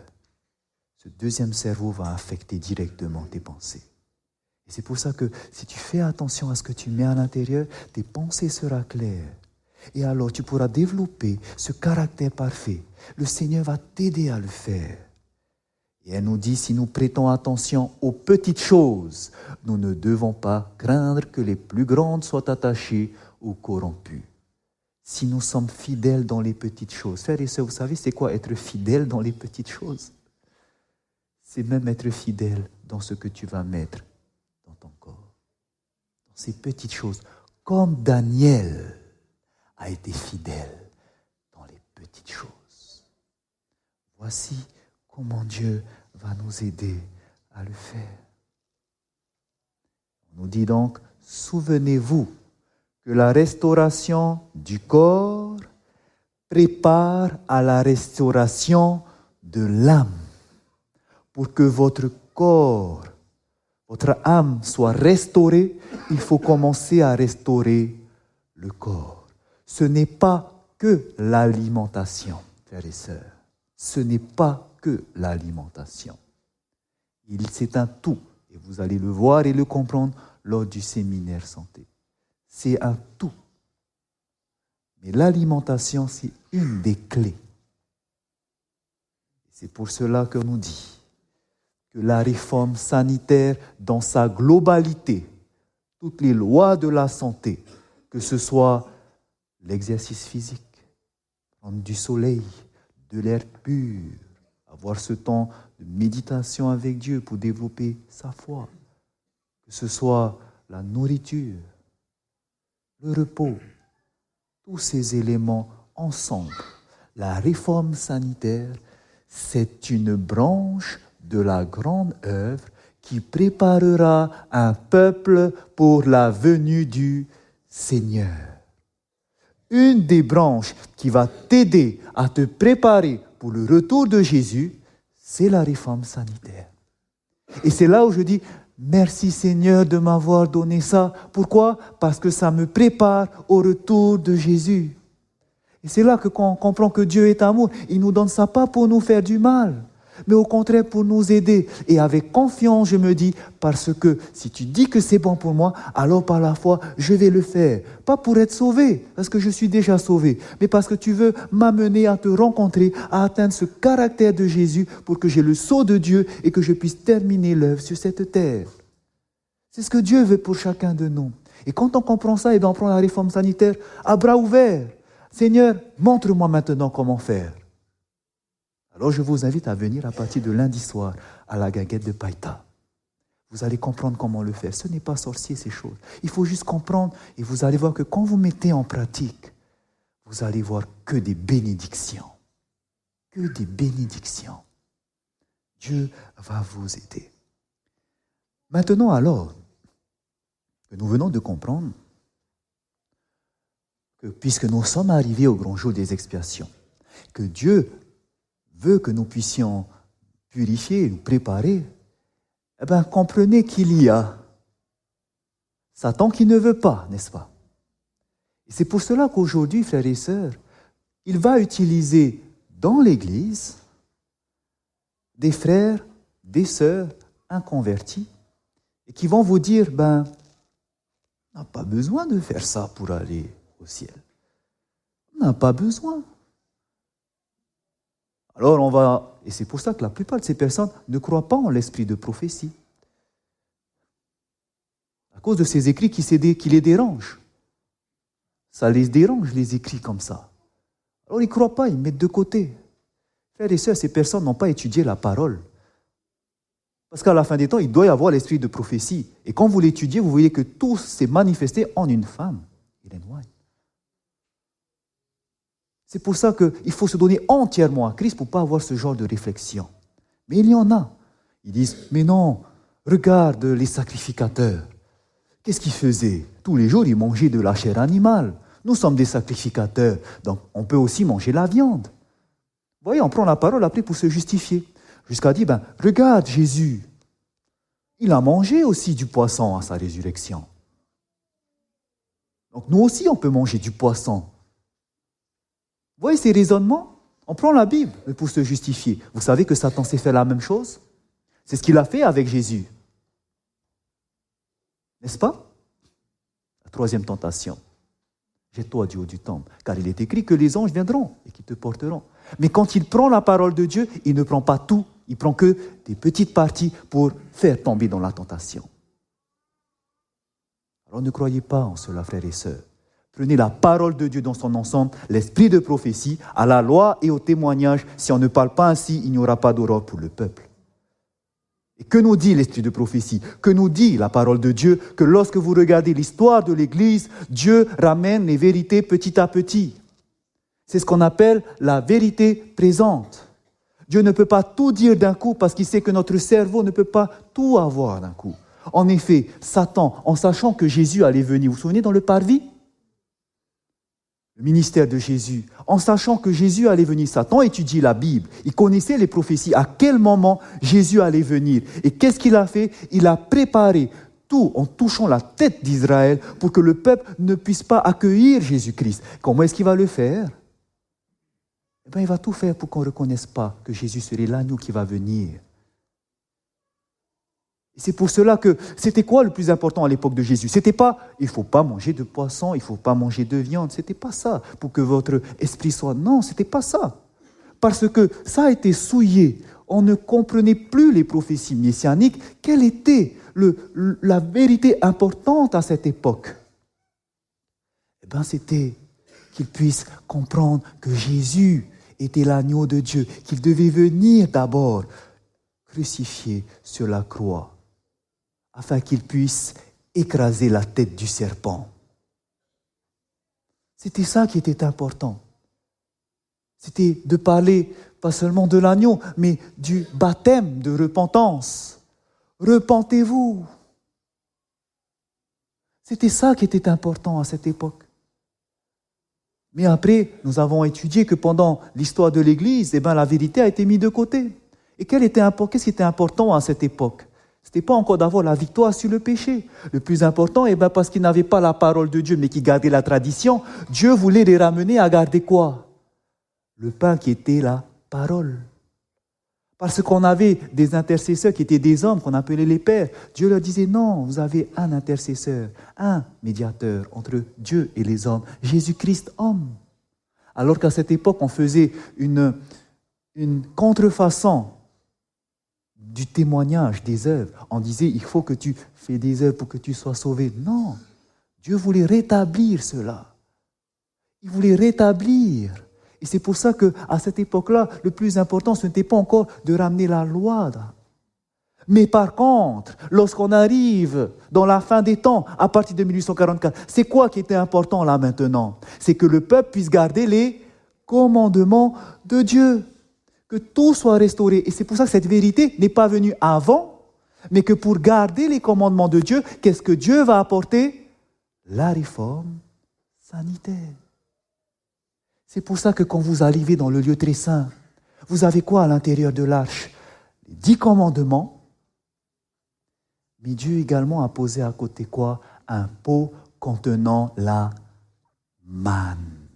A: ce deuxième cerveau va affecter directement tes pensées. Et c'est pour ça que si tu fais attention à ce que tu mets à l'intérieur, tes pensées seront claires. Et alors tu pourras développer ce caractère parfait. Le Seigneur va t'aider à le faire. Et elle nous dit, si nous prêtons attention aux petites choses, nous ne devons pas craindre que les plus grandes soient attachées ou corrompues si nous sommes fidèles dans les petites choses. Frères et sœurs, vous savez, c'est quoi être fidèle dans les petites choses? C'est même être fidèle dans ce que tu vas mettre dans ton corps. Dans ces petites choses. Comme Daniel a été fidèle dans les petites choses. Voici comment Dieu va nous aider à le faire. On nous dit donc, souvenez-vous que la restauration du corps prépare à la restauration de l'âme. Pour que votre corps, votre âme soit restaurée, il faut commencer à restaurer le corps. Ce n'est pas que l'alimentation, frères et sœurs. Ce n'est pas que l'alimentation. C'est un tout. Et vous allez le voir et le comprendre lors du séminaire santé. C'est un tout. Mais l'alimentation, c'est une des clés. C'est pour cela que nous dit que la réforme sanitaire dans sa globalité, toutes les lois de la santé, que ce soit l'exercice physique, prendre du soleil, de l'air pur, avoir ce temps de méditation avec Dieu pour développer sa foi, que ce soit la nourriture, le repos, tous ces éléments ensemble. La réforme sanitaire, c'est une branche de la grande œuvre qui préparera un peuple pour la venue du Seigneur. Une des branches qui va t'aider à te préparer pour le retour de Jésus, c'est la réforme sanitaire. Et c'est là où je dis, Merci Seigneur de m'avoir donné ça. Pourquoi? Parce que ça me prépare au retour de Jésus. Et c'est là que on comprend que Dieu est amour. Il nous donne ça pas pour nous faire du mal, mais au contraire pour nous aider. Et avec confiance, je me dis, parce que si tu dis que c'est bon pour moi, alors par la foi, je vais le faire. Pas pour être sauvé, parce que je suis déjà sauvé, mais parce que tu veux m'amener à te rencontrer, à atteindre ce caractère de Jésus pour que j'ai le sceau de Dieu et que je puisse terminer l'œuvre sur cette terre. C'est ce que Dieu veut pour chacun de nous. Et quand on comprend ça, et bien on prend la réforme sanitaire à bras ouverts. Seigneur, montre-moi maintenant comment faire. Alors je vous invite à venir à partir de lundi soir à la gaguette de Païta. Vous allez comprendre comment le faire. Ce n'est pas sorcier ces choses. Il faut juste comprendre et vous allez voir que quand vous mettez en pratique, vous allez voir que des bénédictions. Que des bénédictions. Dieu va vous aider. Maintenant alors que nous venons de comprendre que puisque nous sommes arrivés au grand jour des expiations, que Dieu que nous puissions purifier, nous préparer, eh bien, comprenez qu'il y a Satan qui ne veut pas, n'est-ce pas? Et c'est pour cela qu'aujourd'hui, frères et sœurs, il va utiliser dans l'Église des frères, des sœurs inconvertis, et qui vont vous dire, ben, on n'a pas besoin de faire ça pour aller au ciel. On n'a pas besoin. Alors on va, et c'est pour ça que la plupart de ces personnes ne croient pas en l'esprit de prophétie. À cause de ces écrits qui, les dérangent. Ça les dérange, les écrits comme ça. Alors ils ne croient pas, ils mettent de côté. Frères et sœurs, ces personnes n'ont pas étudié la parole. Parce qu'à la fin des temps, il doit y avoir l'esprit de prophétie. Et quand vous l'étudiez, vous voyez que tout s'est manifesté en une femme, Hélène White. C'est pour ça qu'il faut se donner entièrement à Christ pour ne pas avoir ce genre de réflexion. Mais il y en a. Ils disent, mais non, regarde les sacrificateurs. Qu'est-ce qu'ils faisaient? Tous les jours, ils mangeaient de la chair animale. Nous sommes des sacrificateurs, donc on peut aussi manger la viande. Vous voyez, on prend la parole après pour se justifier. Jusqu'à dire, ben, regarde Jésus, il a mangé aussi du poisson à sa résurrection. Donc nous aussi, on peut manger du poisson. Vous voyez ces raisonnements? On prend la Bible pour se justifier. Vous savez que Satan s'est fait la même chose? C'est ce qu'il a fait avec Jésus. N'est-ce pas? La troisième tentation. Jette-toi du haut du temple, car il est écrit que les anges viendront et qui te porteront. Mais quand il prend la parole de Dieu, il ne prend pas tout, il prend que des petites parties pour faire tomber dans la tentation. Alors ne croyez pas en cela, frères et sœurs. Prenez la parole de Dieu dans son ensemble, l'esprit de prophétie, à la loi et au témoignage. Si on ne parle pas ainsi, il n'y aura pas d'aurore pour le peuple. Et que nous dit l'esprit de prophétie? Que nous dit la parole de Dieu? Que lorsque vous regardez l'histoire de l'Église, Dieu ramène les vérités petit à petit. C'est ce qu'on appelle la vérité présente. Dieu ne peut pas tout dire d'un coup parce qu'il sait que notre cerveau ne peut pas tout avoir d'un coup. En effet, Satan, en sachant que Jésus allait venir, vous vous souvenez dans le parvis? Le ministère de Jésus, en sachant que Jésus allait venir. Satan étudie la Bible, il connaissait les prophéties, à quel moment Jésus allait venir. Et qu'est-ce qu'il a fait? Il a préparé tout en touchant la tête d'Israël pour que le peuple ne puisse pas accueillir Jésus-Christ. Comment est-ce qu'il va le faire? Eh bien, il va tout faire pour qu'on ne reconnaisse pas que Jésus serait l'agneau qui va venir. C'est pour cela que c'était quoi le plus important à l'époque de Jésus? C'était pas il faut pas manger de poisson, il faut pas manger de viande. C'était pas ça pour que votre esprit soit. Non, c'était pas ça. Parce que ça a été souillé. On ne comprenait plus les prophéties messianiques. Quelle était le, la vérité importante à cette époque? Eh bien, c'était qu'ils puissent comprendre que Jésus était l'agneau de Dieu, qu'il devait venir d'abord crucifié sur la croix afin qu'il puisse écraser la tête du serpent. C'était ça qui était important. C'était de parler pas seulement de l'agneau, mais du baptême de repentance. Repentez-vous. C'était ça qui était important à cette époque. Mais après, nous avons étudié que pendant l'histoire de l'Église, eh ben, la vérité a été mise de côté. Et qu'est-ce qui était important à cette époque? Ce n'était pas encore d'avoir la victoire sur le péché. Le plus important, eh ben, parce qu'ils n'avaient pas la parole de Dieu, mais qui gardaient la tradition, Dieu voulait les ramener à garder quoi? Le pain qui était la parole. Parce qu'on avait des intercesseurs qui étaient des hommes qu'on appelait les pères. Dieu leur disait non, vous avez un intercesseur, un médiateur entre Dieu et les hommes, Jésus-Christ homme. Alors qu'à cette époque, on faisait une, une contrefaçon du témoignage des œuvres. On disait, il faut que tu fais des œuvres pour que tu sois sauvé. Non, Dieu voulait rétablir cela. Il voulait rétablir. Et c'est pour ça que à cette époque-là, le plus important, ce n'était pas encore de ramener la loi. Mais par contre, lorsqu'on arrive dans la fin des temps, à partir de 1844, c'est quoi qui était important là maintenant? C'est que le peuple puisse garder les commandements de Dieu que tout soit restauré. Et c'est pour ça que cette vérité n'est pas venue avant, mais que pour garder les commandements de Dieu, qu'est-ce que Dieu va apporter? La réforme sanitaire. C'est pour ça que quand vous arrivez dans le lieu très saint, vous avez quoi à l'intérieur de l'arche? Les dix commandements. Mais Dieu également a posé à côté quoi? Un pot contenant la manne.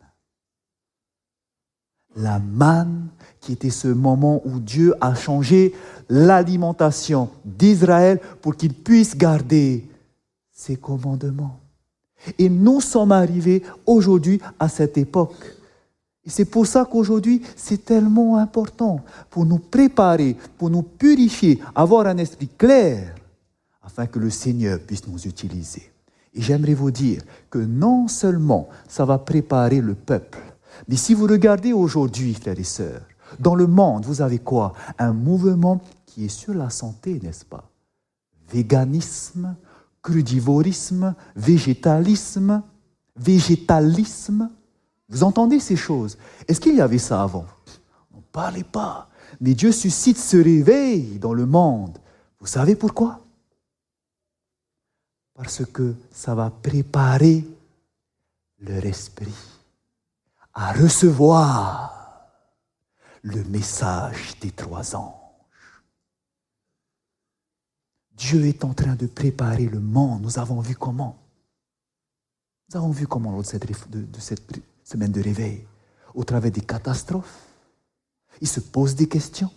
A: La manne qui était ce moment où Dieu a changé l'alimentation d'Israël pour qu'il puisse garder ses commandements. Et nous sommes arrivés aujourd'hui à cette époque. Et c'est pour ça qu'aujourd'hui, c'est tellement important pour nous préparer, pour nous purifier, avoir un esprit clair, afin que le Seigneur puisse nous utiliser. Et j'aimerais vous dire que non seulement ça va préparer le peuple, mais si vous regardez aujourd'hui, frères et sœurs, dans le monde, vous avez quoi? Un mouvement qui est sur la santé, n'est-ce pas? Véganisme, crudivorisme, végétalisme, végétalisme. Vous entendez ces choses? Est-ce qu'il y avait ça avant? On ne parlait pas. Mais Dieu suscite ce réveil dans le monde. Vous savez pourquoi? Parce que ça va préparer leur esprit à recevoir le message des trois anges. Dieu est en train de préparer le monde. Nous avons vu comment. Nous avons vu comment lors de cette, semaine de réveil, au travers des catastrophes, ils se posent des questions.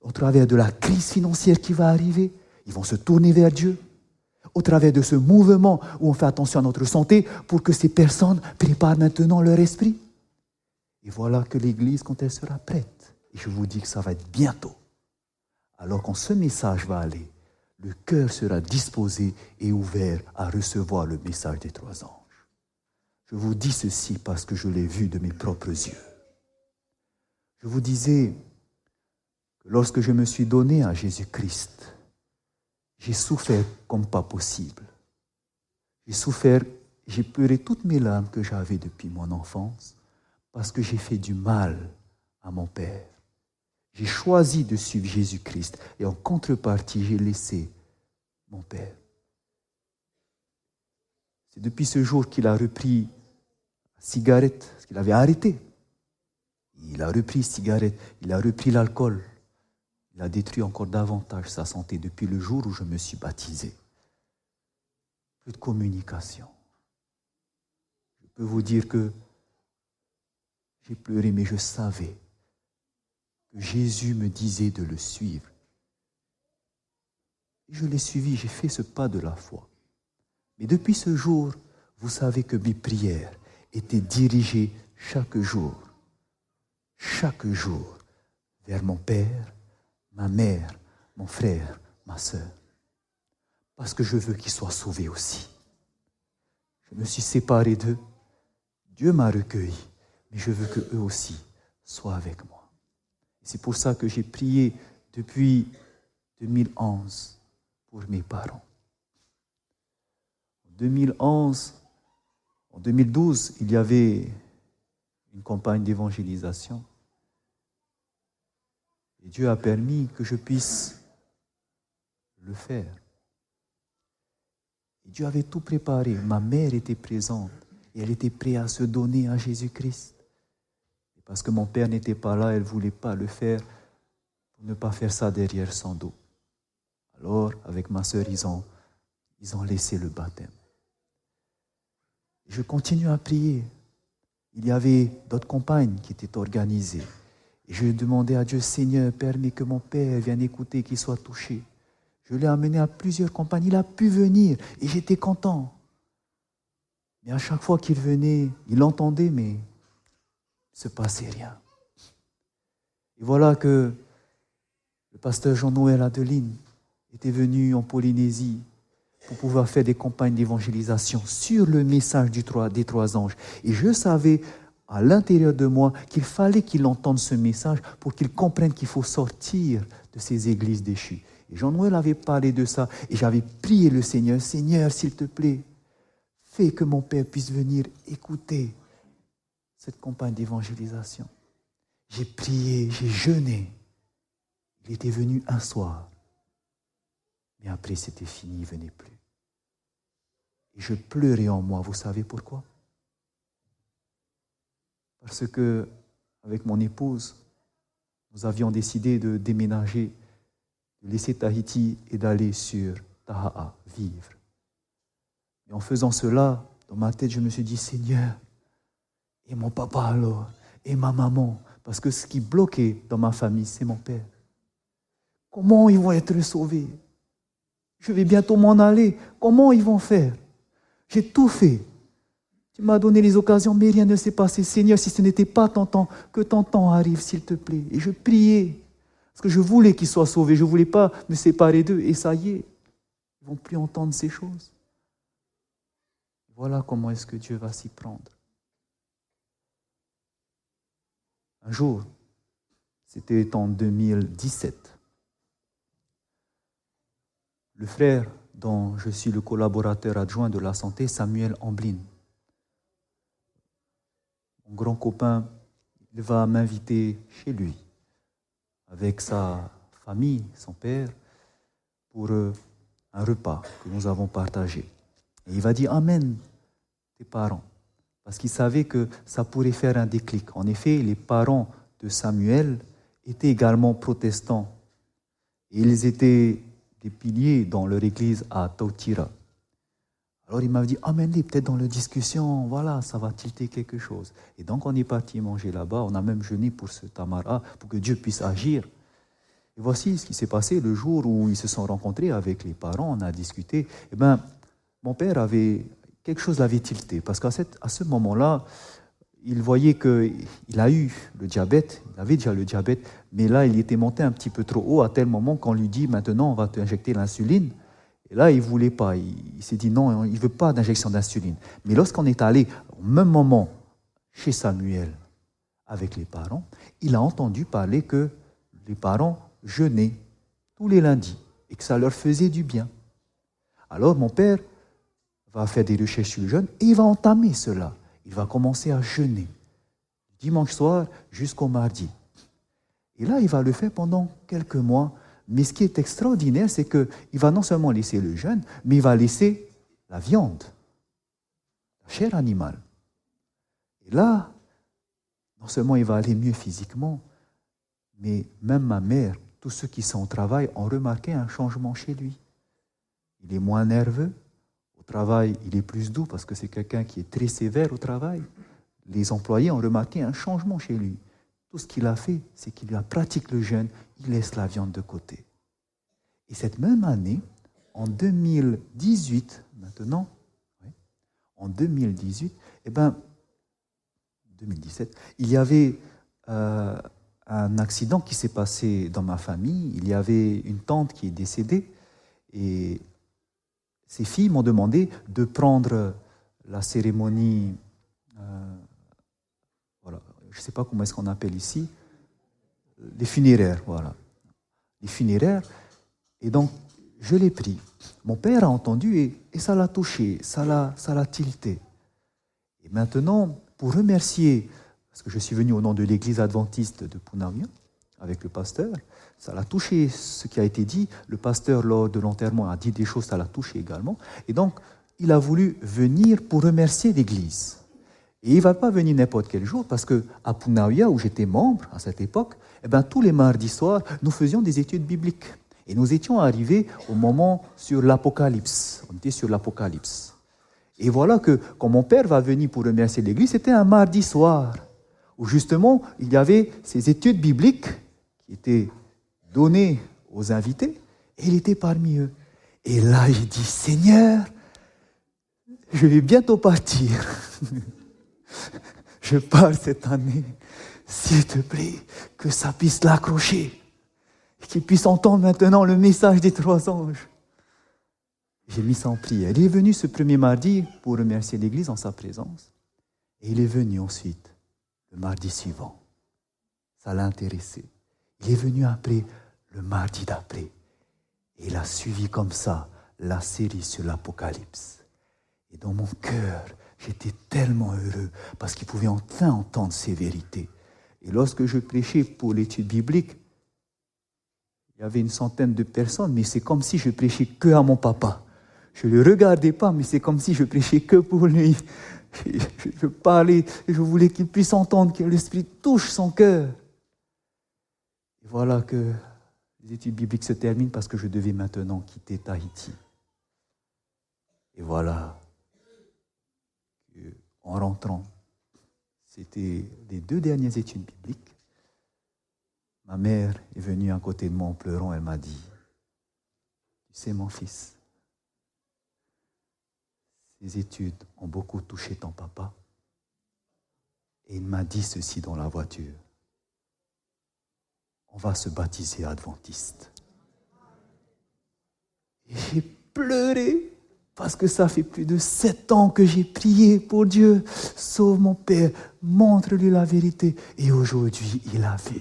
A: Au travers de la crise financière qui va arriver, ils vont se tourner vers Dieu. Au travers de ce mouvement où on fait attention à notre santé pour que ces personnes préparent maintenant leur esprit. Et voilà que l'Église, quand elle sera prête, et je vous dis que ça va être bientôt, alors quand ce message va aller, le cœur sera disposé et ouvert à recevoir le message des trois anges. Je vous dis ceci parce que je l'ai vu de mes propres yeux. Je vous disais que lorsque je me suis donné à Jésus-Christ, j'ai souffert comme pas possible. J'ai souffert, j'ai pleuré toutes mes larmes que j'avais depuis mon enfance parce que j'ai fait du mal à mon Père. J'ai choisi de suivre Jésus-Christ et en contrepartie, j'ai laissé mon Père. C'est depuis ce jour qu'il a repris la cigarette, parce qu'il avait arrêté. Il a repris la cigarette, il a repris l'alcool. Il a détruit encore davantage sa santé depuis le jour où je me suis baptisé. Plus de communication. Je peux vous dire que j'ai pleuré, mais je savais que Jésus me disait de le suivre. Je l'ai suivi, j'ai fait ce pas de la foi. Mais depuis ce jour, vous savez que mes prières étaient dirigées chaque jour, chaque jour, vers mon Père, ma mère, mon frère, ma soeur. Parce que je veux qu'ils soient sauvés aussi. Je me suis séparé d'eux. Dieu m'a recueilli, mais je veux qu'eux aussi soient avec moi. C'est pour ça que j'ai prié depuis 2011 pour mes parents. 2011, en 2012, il y avait une campagne d'évangélisation. Et Dieu a permis que je puisse le faire. Et Dieu avait tout préparé. Ma mère était présente et elle était prête à se donner à Jésus-Christ. Parce que mon père n'était pas là, elle ne voulait pas le faire pour ne pas faire ça derrière son dos. Alors, avec ma sœur, ils ont, laissé le baptême. Je continue à prier. Il y avait d'autres compagnes qui étaient organisées. Et je demandais à Dieu, Seigneur, permets que mon père vienne écouter, qu'il soit touché. Je l'ai amené à plusieurs compagnies. Il a pu venir et j'étais content. Mais à chaque fois qu'il venait, il entendait, mais se passait rien. Et voilà que le pasteur Jean-Noël Adeline était venu en Polynésie pour pouvoir faire des campagnes d'évangélisation sur le message du des trois anges. Et je savais à l'intérieur de moi qu'il fallait qu'il entende ce message pour qu'il comprenne qu'il faut sortir de ces églises déchues. Et Jean-Noël avait parlé de ça et j'avais prié le Seigneur, Seigneur, s'il te plaît, fais que mon Père puisse venir écouter cette campagne d'évangélisation. J'ai prié, j'ai jeûné. Il était venu un soir. Mais après, c'était fini, il ne venait plus. Et je pleurais en moi. Vous savez pourquoi? Parce que, avec mon épouse, nous avions décidé de déménager, de laisser Tahiti et d'aller sur Taha'a, vivre. Et en faisant cela, dans ma tête, je me suis dit, Seigneur, et mon papa alors, et ma maman, parce que ce qui bloquait dans ma famille, c'est mon père. Comment ils vont être sauvés? Je vais bientôt m'en aller. Comment ils vont faire? J'ai tout fait. Tu m'as donné les occasions, mais rien ne s'est passé. Seigneur, si ce n'était pas ton temps, que ton temps arrive, s'il te plaît. Et je priais, parce que je voulais qu'ils soient sauvés. Je ne voulais pas me séparer d'eux. Et ça y est, ils ne vont plus entendre ces choses. Voilà comment est-ce que Dieu va s'y prendre. Un jour, c'était en 2017, le frère dont je suis le collaborateur adjoint de la santé, Samuel Amblin. Mon grand copain, il va m'inviter chez lui avec sa famille, son père, pour euh, un repas que nous avons partagé. Et il va dire Amen tes parents, parce qu'il savait que ça pourrait faire un déclic. En effet, les parents de Samuel étaient également protestants. Et ils étaient des piliers dans leur église à Tautira. Alors il m'a dit, amène-les peut-être dans la discussion, voilà, ça va tilter quelque chose. Et donc on est parti manger là-bas, on a même jeûné pour ce tamara, pour que Dieu puisse agir. Et voici ce qui s'est passé le jour où ils se sont rencontrés avec les parents, on a discuté. Eh bien, mon père avait, quelque chose l'avait tilté, parce qu'à à ce moment-là, il voyait qu'il a eu le diabète, il avait déjà le diabète, mais là, il était monté un petit peu trop haut à tel moment qu'on lui dit maintenant, on va t'injecter l'insuline. Et là, il ne voulait pas. Il, s'est dit non, il ne veut pas d'injection d'insuline. Mais lorsqu'on est allé au même moment chez Samuel avec les parents, il a entendu parler que les parents jeûner tous les lundis et que ça leur faisait du bien. Alors mon père va faire des recherches sur le jeûne et il va entamer cela. Il va commencer à jeûner dimanche soir jusqu'au mardi. Et là, il va le faire pendant quelques mois. Mais ce qui est extraordinaire, c'est qu'il va non seulement laisser le jeûne, mais il va laisser la viande, la chair animale. Et là, non seulement il va aller mieux physiquement, mais même ma mère, tous ceux qui sont au travail ont remarqué un changement chez lui. Il est moins nerveux. Travail, il est plus doux parce que c'est quelqu'un qui est très sévère au travail. Les employés ont remarqué un changement chez lui. Tout ce qu'il a fait, c'est qu'il pratique le jeûne, il laisse la viande de côté. Et cette même année, en 2018, maintenant, en 2018, eh ben, 2017, il y avait euh, un accident qui s'est passé dans ma famille. Il y avait une tante qui est décédée et ses filles m'ont demandé de prendre la cérémonie, euh, voilà, je ne sais pas comment est-ce qu'on appelle ici, les funéraires, voilà, les funéraires. Et donc, je l'ai pris. Mon père a entendu et, et ça l'a touché, ça l'a, tilté. Et maintenant, pour remercier, parce que je suis venu au nom de l'église adventiste de Punawia, avec le pasteur, ça l'a touché ce qui a été dit. Le pasteur, lors de l'enterrement, a dit des choses, ça l'a touché également. Et donc, il a voulu venir pour remercier l'église. Et il ne va pas venir n'importe quel jour, parce que à où j'étais membre à cette époque, eh ben, tous les mardis soirs, nous faisions des études bibliques. Et nous étions arrivés au moment sur l'Apocalypse. On était sur l'Apocalypse. Et voilà que quand mon père va venir pour remercier l'Église, c'était un mardi soir, où justement il y avait ces études bibliques qui étaient données aux invités, et il était parmi eux. Et là, il dit, Seigneur, je vais bientôt partir. je pars cette année. S'il te plaît, que ça puisse l'accrocher qu'il puisse entendre maintenant le message des trois anges. J'ai mis ça en prière. Il est venu ce premier mardi pour remercier l'Église en sa présence. Et il est venu ensuite, le mardi suivant. Ça l'a intéressé. Il est venu après, le mardi d'après. Et il a suivi comme ça la série sur l'Apocalypse. Et dans mon cœur, j'étais tellement heureux parce qu'il pouvait enfin entendre ces vérités. Et lorsque je prêchais pour l'étude biblique, il y avait une centaine de personnes, mais c'est comme si je prêchais que à mon papa. Je ne le regardais pas, mais c'est comme si je prêchais que pour lui. Je, parlais, je voulais qu'il puisse entendre, que l'Esprit touche son cœur. Et voilà que les études bibliques se terminent parce que je devais maintenant quitter Tahiti. Et voilà en rentrant, c'était les deux dernières études bibliques. Ma mère est venue à côté de moi en pleurant. Elle m'a dit, tu sais mon fils, ces études ont beaucoup touché ton papa. Et il m'a dit ceci dans la voiture. On va se baptiser adventiste. J'ai pleuré parce que ça fait plus de sept ans que j'ai prié pour Dieu. Sauve mon Père, montre-lui la vérité. Et aujourd'hui, il a vu.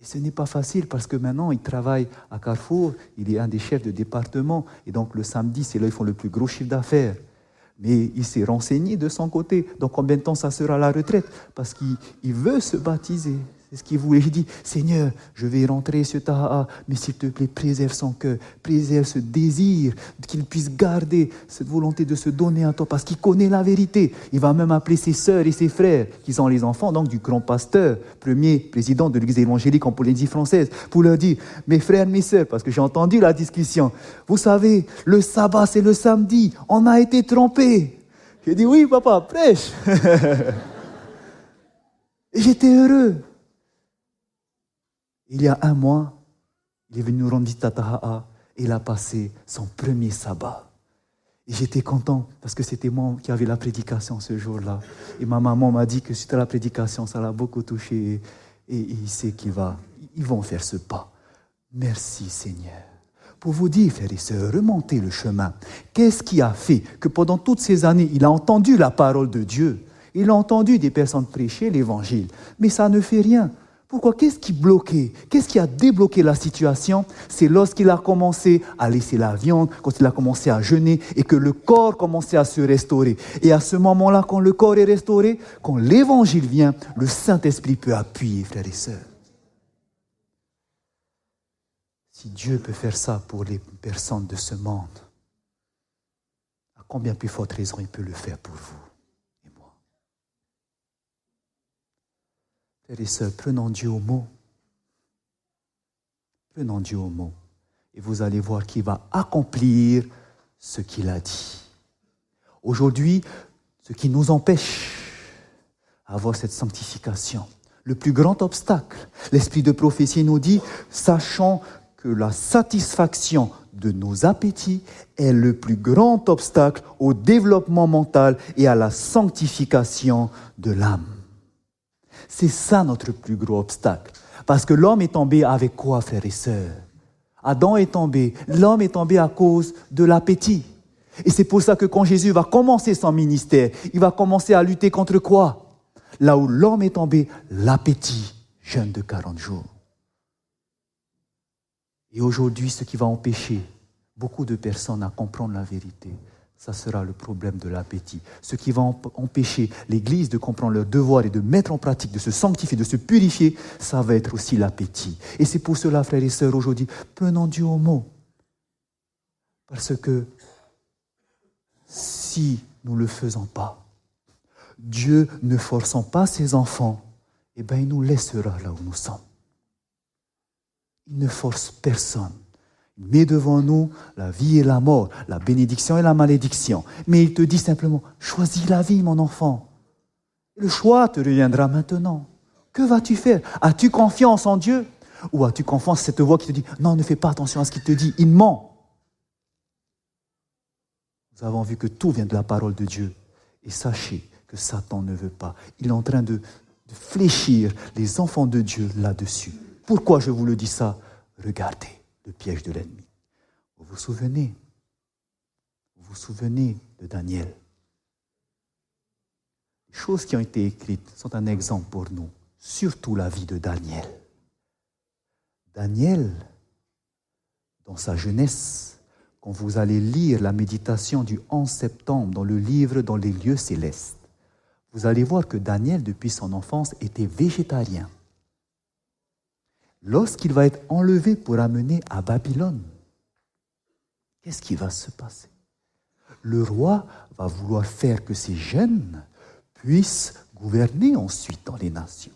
A: Et ce n'est pas facile parce que maintenant, il travaille à Carrefour, il est un des chefs de département, et donc le samedi, c'est là ils font le plus gros chiffre d'affaires. Mais il s'est renseigné de son côté. Donc combien de temps ça sera la retraite? Parce qu'il veut se baptiser. C'est ce qu'il voulait. Il dit, Seigneur, je vais rentrer sur Taha, mais s'il te plaît, préserve son cœur, préserve ce désir, qu'il puisse garder cette volonté de se donner à toi, parce qu'il connaît la vérité. Il va même appeler ses sœurs et ses frères, qui sont les enfants donc du grand pasteur, premier président de l'église évangélique en Polynésie française, pour leur dire, mes frères, mes sœurs, parce que j'ai entendu la discussion, vous savez, le sabbat c'est le samedi, on a été trompés. J'ai dit, oui, papa, prêche. j'étais heureux. Il y a un mois, il est venu nous rendre visite à et il a passé son premier sabbat. Et j'étais content parce que c'était moi qui avais la prédication ce jour-là. Et ma maman m'a dit que suite à la prédication, ça l'a beaucoup touché. Et, il sait qu'ils va, vont faire ce pas. Merci Seigneur. Pour vous dire, frères et sœurs, remontez le chemin. Qu'est-ce qui a fait que pendant toutes ces années, il a entendu la parole de Dieu? Il a entendu des personnes prêcher l'évangile. Mais ça ne fait rien. Pourquoi? Qu'est-ce qui bloquait? Qu'est-ce qui a débloqué la situation? C'est lorsqu'il a commencé à laisser la viande, quand il a commencé à jeûner et que le corps commençait à se restaurer. Et à ce moment-là, quand le corps est restauré, quand l'évangile vient, le Saint-Esprit peut appuyer, frères et sœurs. Si Dieu peut faire ça pour les personnes de ce monde, à combien plus forte raison il peut le faire pour vous? Frères et sœurs, prenons Dieu au mot. Prenons Dieu au mot. Et vous allez voir qu'il va accomplir ce qu'il a dit. Aujourd'hui, ce qui nous empêche d'avoir cette sanctification, le plus grand obstacle, l'esprit de prophétie nous dit, sachant que la satisfaction de nos appétits est le plus grand obstacle au développement mental et à la sanctification de l'âme. C'est ça notre plus gros obstacle. Parce que l'homme est tombé avec quoi, frères et sœurs? Adam est tombé. L'homme est tombé à cause de l'appétit. Et c'est pour ça que quand Jésus va commencer son ministère, il va commencer à lutter contre quoi? Là où l'homme est tombé, l'appétit, jeûne de 40 jours. Et aujourd'hui, ce qui va empêcher beaucoup de personnes à comprendre la vérité, ça sera le problème de l'appétit. Ce qui va empêcher l'Église de comprendre leur devoir et de mettre en pratique, de se sanctifier, de se purifier, ça va être aussi l'appétit. Et c'est pour cela, frères et sœurs, aujourd'hui, prenons Dieu au mot. Parce que si nous ne le faisons pas, Dieu ne forçant pas ses enfants, eh bien, il nous laissera là où nous sommes. Il ne force personne met devant nous la vie et la mort, la bénédiction et la malédiction. Mais il te dit simplement, choisis la vie, mon enfant. Le choix te reviendra maintenant. Que vas-tu faire? As-tu confiance en Dieu? Ou as-tu confiance en cette voix qui te dit, non, ne fais pas attention à ce qu'il te dit, il ment? Nous avons vu que tout vient de la parole de Dieu. Et sachez que Satan ne veut pas. Il est en train de, de fléchir les enfants de Dieu là-dessus. Pourquoi je vous le dis ça? Regardez le piège de l'ennemi. Vous vous souvenez Vous vous souvenez de Daniel Les choses qui ont été écrites sont un exemple pour nous, surtout la vie de Daniel. Daniel, dans sa jeunesse, quand vous allez lire la méditation du 11 septembre dans le livre Dans les lieux célestes, vous allez voir que Daniel, depuis son enfance, était végétarien lorsqu'il va être enlevé pour amener à Babylone, qu'est-ce qui va se passer? Le roi va vouloir faire que ces jeunes puissent gouverner ensuite dans les nations.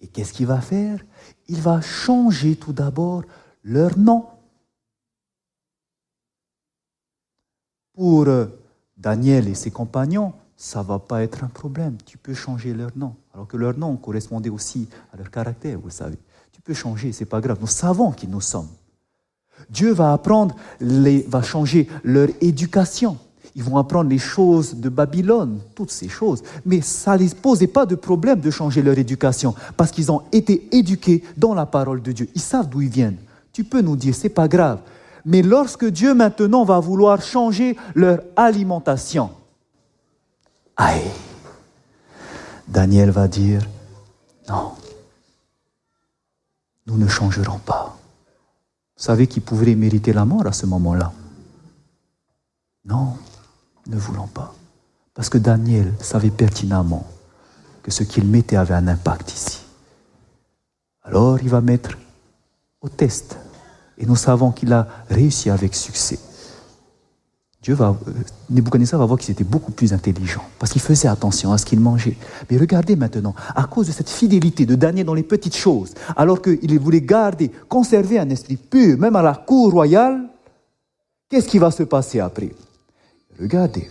A: Et qu'est-ce qu'il va faire? Il va changer tout d'abord leur nom. Pour euh, Daniel et ses compagnons, ça ne va pas être un problème. Tu peux changer leur nom. Alors que leur nom correspondait aussi à leur caractère, vous savez. Tu peux changer, c'est pas grave. Nous savons qui nous sommes. Dieu va apprendre, va changer leur éducation. Ils vont apprendre les choses de Babylone, toutes ces choses. Mais ça ne les posait pas de problème de changer leur éducation, parce qu'ils ont été éduqués dans la parole de Dieu. Ils savent d'où ils viennent. Tu peux nous dire, c'est pas grave. Mais lorsque Dieu maintenant va vouloir changer leur alimentation, aïe, Daniel va dire, non, nous ne changerons pas. Vous savez qui pourrait mériter la mort à ce moment-là Non, ne voulons pas. Parce que Daniel savait pertinemment que ce qu'il mettait avait un impact ici. Alors il va mettre au test. Et nous savons qu'il a réussi avec succès. Dieu va, euh, Nebuchadnezzar va voir qu'il était beaucoup plus intelligent, parce qu'il faisait attention à ce qu'il mangeait. Mais regardez maintenant, à cause de cette fidélité de Daniel dans les petites choses, alors qu'il voulait garder, conserver un esprit pur, même à la cour royale, qu'est-ce qui va se passer après? Regardez,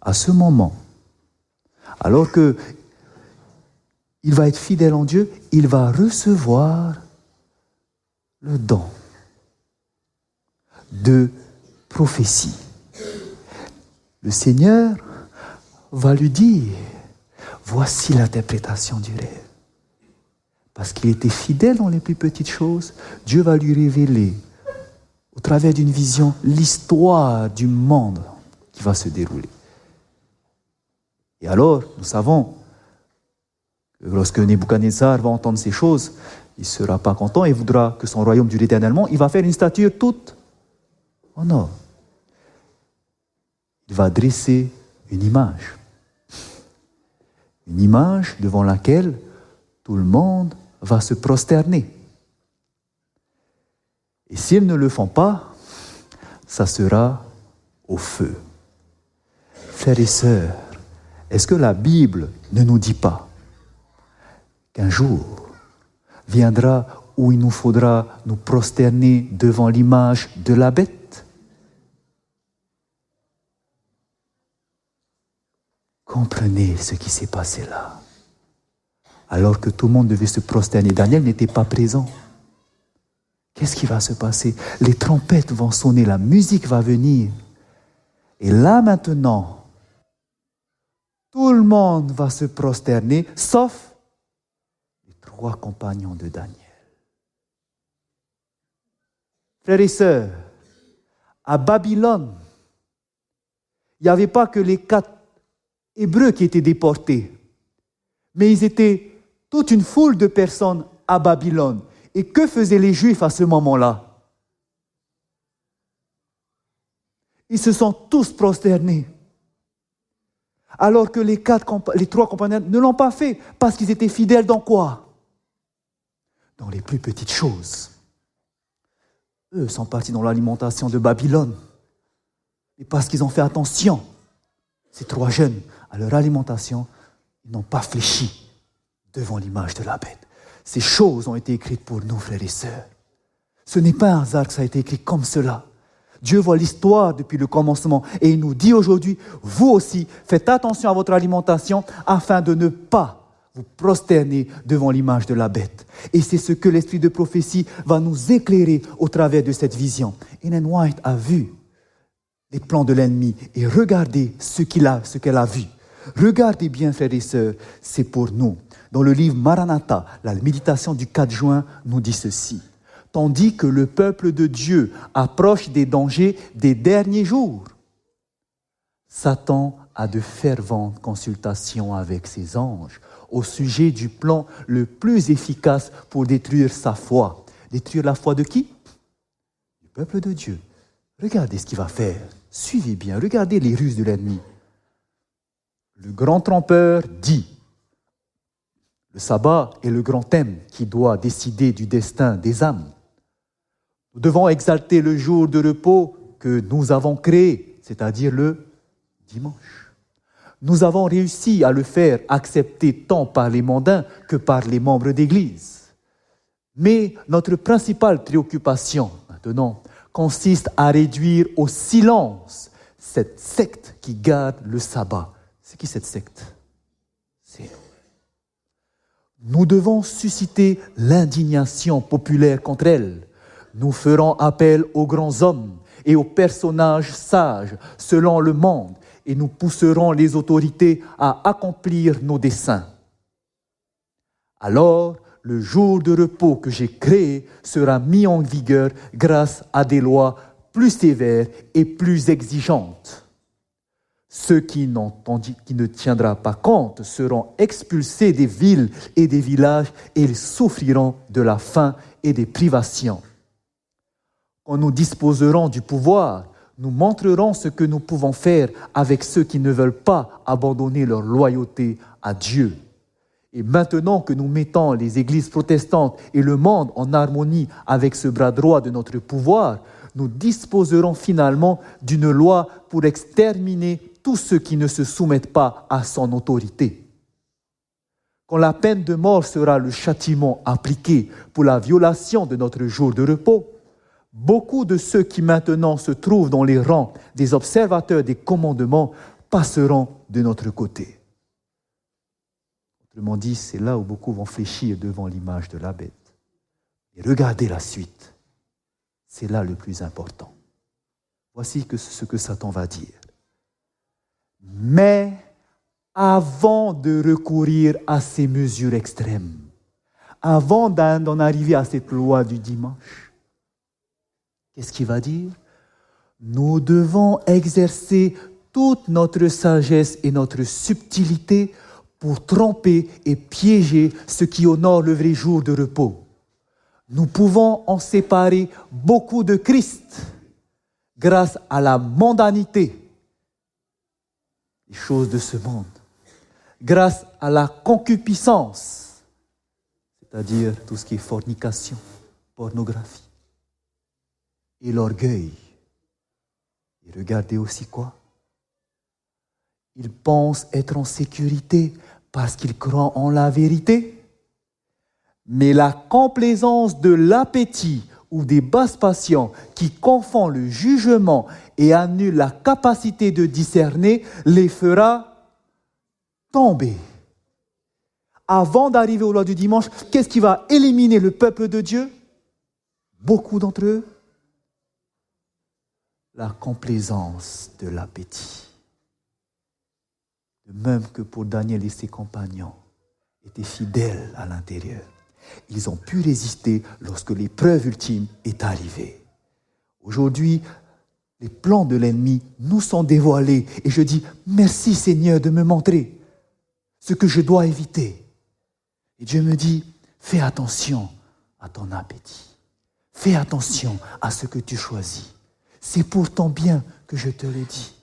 A: à ce moment, alors que il va être fidèle en Dieu, il va recevoir le don de prophétie. Le Seigneur va lui dire, voici l'interprétation du rêve. Parce qu'il était fidèle dans les plus petites choses, Dieu va lui révéler, au travers d'une vision, l'histoire du monde qui va se dérouler. Et alors, nous savons Lorsque Nebuchadnezzar va entendre ces choses, il ne sera pas content et voudra que son royaume dure éternellement. Il va faire une statue toute en or. Il va dresser une image. Une image devant laquelle tout le monde va se prosterner. Et s'ils ne le font pas, ça sera au feu. Frères et sœurs, est-ce que la Bible ne nous dit pas qu'un jour viendra où il nous faudra nous prosterner devant l'image de la bête? Comprenez ce qui s'est passé là. Alors que tout le monde devait se prosterner, Daniel n'était pas présent. Qu'est-ce qui va se passer? Les trompettes vont sonner, la musique va venir. Et là maintenant, tout le monde va se prosterner, sauf les trois compagnons de Daniel. Frères et sœurs, à Babylone, il n'y avait pas que les quatre Hébreux qui étaient déportés, mais ils étaient toute une foule de personnes à Babylone. Et que faisaient les Juifs à ce moment-là? Ils se sont tous prosternés. Alors que les, trois compagnons ne l'ont pas fait parce qu'ils étaient fidèles dans quoi? Dans les plus petites choses. Eux sont partis dans l'alimentation de Babylone. Et parce qu'ils ont fait attention, ces trois jeunes, à leur alimentation, ils n'ont pas fléchi devant l'image de la bête. Ces choses ont été écrites pour nous, frères et sœurs. Ce n'est pas un hasard que ça a été écrit comme cela. Dieu voit l'histoire depuis le commencement et il nous dit aujourd'hui, vous aussi, faites attention à votre alimentation afin de ne pas vous prosterner devant l'image de la bête. Et c'est ce que l'esprit de prophétie va nous éclairer au travers de cette vision. Ellen White a vu les plans de l'ennemi et regardez ce a, ce qu'elle a vu. Regardez bien, frères et sœurs, c'est pour nous. Dans le livre Maranatha, la méditation du 4 juin nous dit ceci. Tandis que le peuple de Dieu approche des dangers des derniers jours, Satan a de ferventes consultations avec ses anges au sujet du plan le plus efficace pour détruire sa foi. Détruire la foi de qui? Du peuple de Dieu. Regardez ce qu'il va faire. Suivez bien, regardez les ruses de l'ennemi. Le grand trompeur dit, le sabbat est le grand thème qui doit décider du destin des âmes. Nous devons exalter le jour de repos que nous avons créé, c'est-à-dire le dimanche. Nous avons réussi à le faire accepter tant par les mondains que par les membres d'Église. Mais notre principale préoccupation maintenant consiste à réduire au silence cette secte qui garde le sabbat c'est qui cette secte? C'est nous. Nous devons susciter l'indignation populaire contre elle. Nous ferons appel aux grands hommes et aux personnages sages selon le monde et nous pousserons les autorités à accomplir nos desseins. Alors, le jour de repos que j'ai créé sera mis en vigueur grâce à des lois plus sévères et plus exigeantes. Ceux qui, ne tiendra pas compte seront expulsés des villes et des villages et ils souffriront de la faim et des privations. Quand nous disposerons du pouvoir, nous montrerons ce que nous pouvons faire avec ceux qui ne veulent pas abandonner leur loyauté à Dieu. Et maintenant que nous mettons les églises protestantes et le monde en harmonie avec ce bras droit de notre pouvoir, nous disposerons finalement d'une loi pour exterminer tous ceux qui ne se soumettent pas à son autorité. Quand la peine de mort sera le châtiment appliqué pour la violation de notre jour de repos, beaucoup de ceux qui maintenant se trouvent dans les rangs des observateurs des commandements passeront de notre côté. Autrement dit, c'est là où beaucoup vont fléchir devant l'image de la bête. Et regardez la suite. C'est là le plus important. Voici ce que Satan va dire. Mais avant de recourir à ces mesures extrêmes, avant d'en arriver à cette loi du dimanche, qu'est-ce qu'il va dire? Nous devons exercer toute notre sagesse et notre subtilité pour tromper et piéger ceux qui honorent le vrai jour de repos. Nous pouvons en séparer beaucoup de Christ grâce à la mondanité, les choses de ce monde, grâce à la concupiscence, c'est-à-dire tout ce qui est fornication, pornographie, et l'orgueil. Et regardez aussi quoi? Ils pensent être en sécurité parce qu'ils croient en la vérité. Mais la complaisance de l'appétit ou des basses passions qui confond le jugement et annule la capacité de discerner les fera tomber. Avant d'arriver aux lois du dimanche, qu'est-ce qui va éliminer le peuple de Dieu? Beaucoup d'entre eux La complaisance de l'appétit. De même que pour Daniel et ses compagnons, étaient fidèles à l'intérieur. Ils ont pu résister lorsque l'épreuve ultime est arrivée. Aujourd'hui, les plans de l'ennemi nous sont dévoilés et je dis merci Seigneur de me montrer ce que je dois éviter. Et Dieu me dit, fais attention à ton appétit. Fais attention à ce que tu choisis. C'est pour ton bien que je te le dis.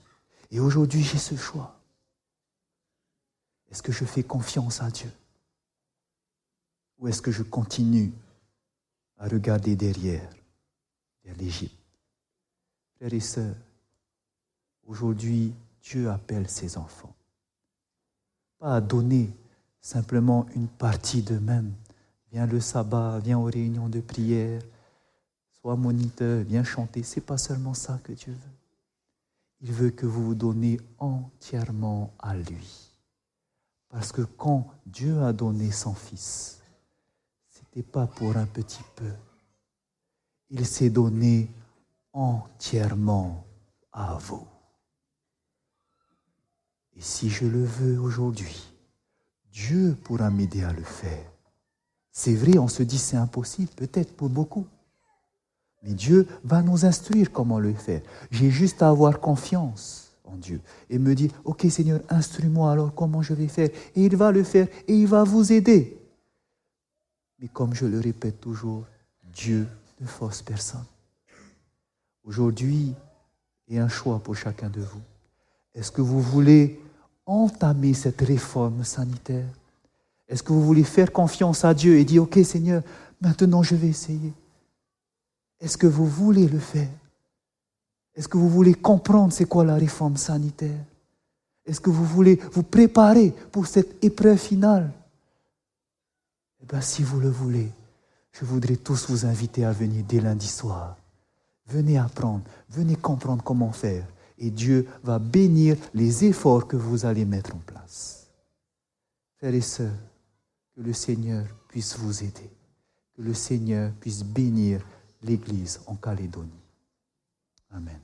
A: Et aujourd'hui, j'ai ce choix. Est-ce que je fais confiance à Dieu? Ou est-ce que je continue à regarder derrière, vers l'Égypte? Frères et sœurs, aujourd'hui, Dieu appelle ses enfants. Pas à donner simplement une partie d'eux-mêmes. Viens le sabbat, viens aux réunions de prière, sois moniteur, viens chanter. C'est pas seulement ça que Dieu veut. Il veut que vous vous donnez entièrement à lui. Parce que quand Dieu a donné son Fils, pas pour un petit peu. Il s'est donné entièrement à vous. Et si je le veux aujourd'hui, Dieu pourra m'aider à le faire. C'est vrai, on se dit c'est impossible, peut-être pour beaucoup. Mais Dieu va nous instruire comment le faire. J'ai juste à avoir confiance en Dieu et me dire, OK Seigneur, instruis-moi alors comment je vais faire. Et il va le faire et il va vous aider. Mais comme je le répète toujours, Dieu ne force personne. Aujourd'hui, il y a un choix pour chacun de vous. Est-ce que vous voulez entamer cette réforme sanitaire? Est-ce que vous voulez faire confiance à Dieu et dire, OK Seigneur, maintenant je vais essayer? Est-ce que vous voulez le faire? Est-ce que vous voulez comprendre c'est quoi la réforme sanitaire? Est-ce que vous voulez vous préparer pour cette épreuve finale? Eh ben, si vous le voulez, je voudrais tous vous inviter à venir dès lundi soir. Venez apprendre, venez comprendre comment faire. Et Dieu va bénir les efforts que vous allez mettre en place. Frères et sœurs, que le Seigneur puisse vous aider. Que le Seigneur puisse bénir l'Église en Calédonie. Amen.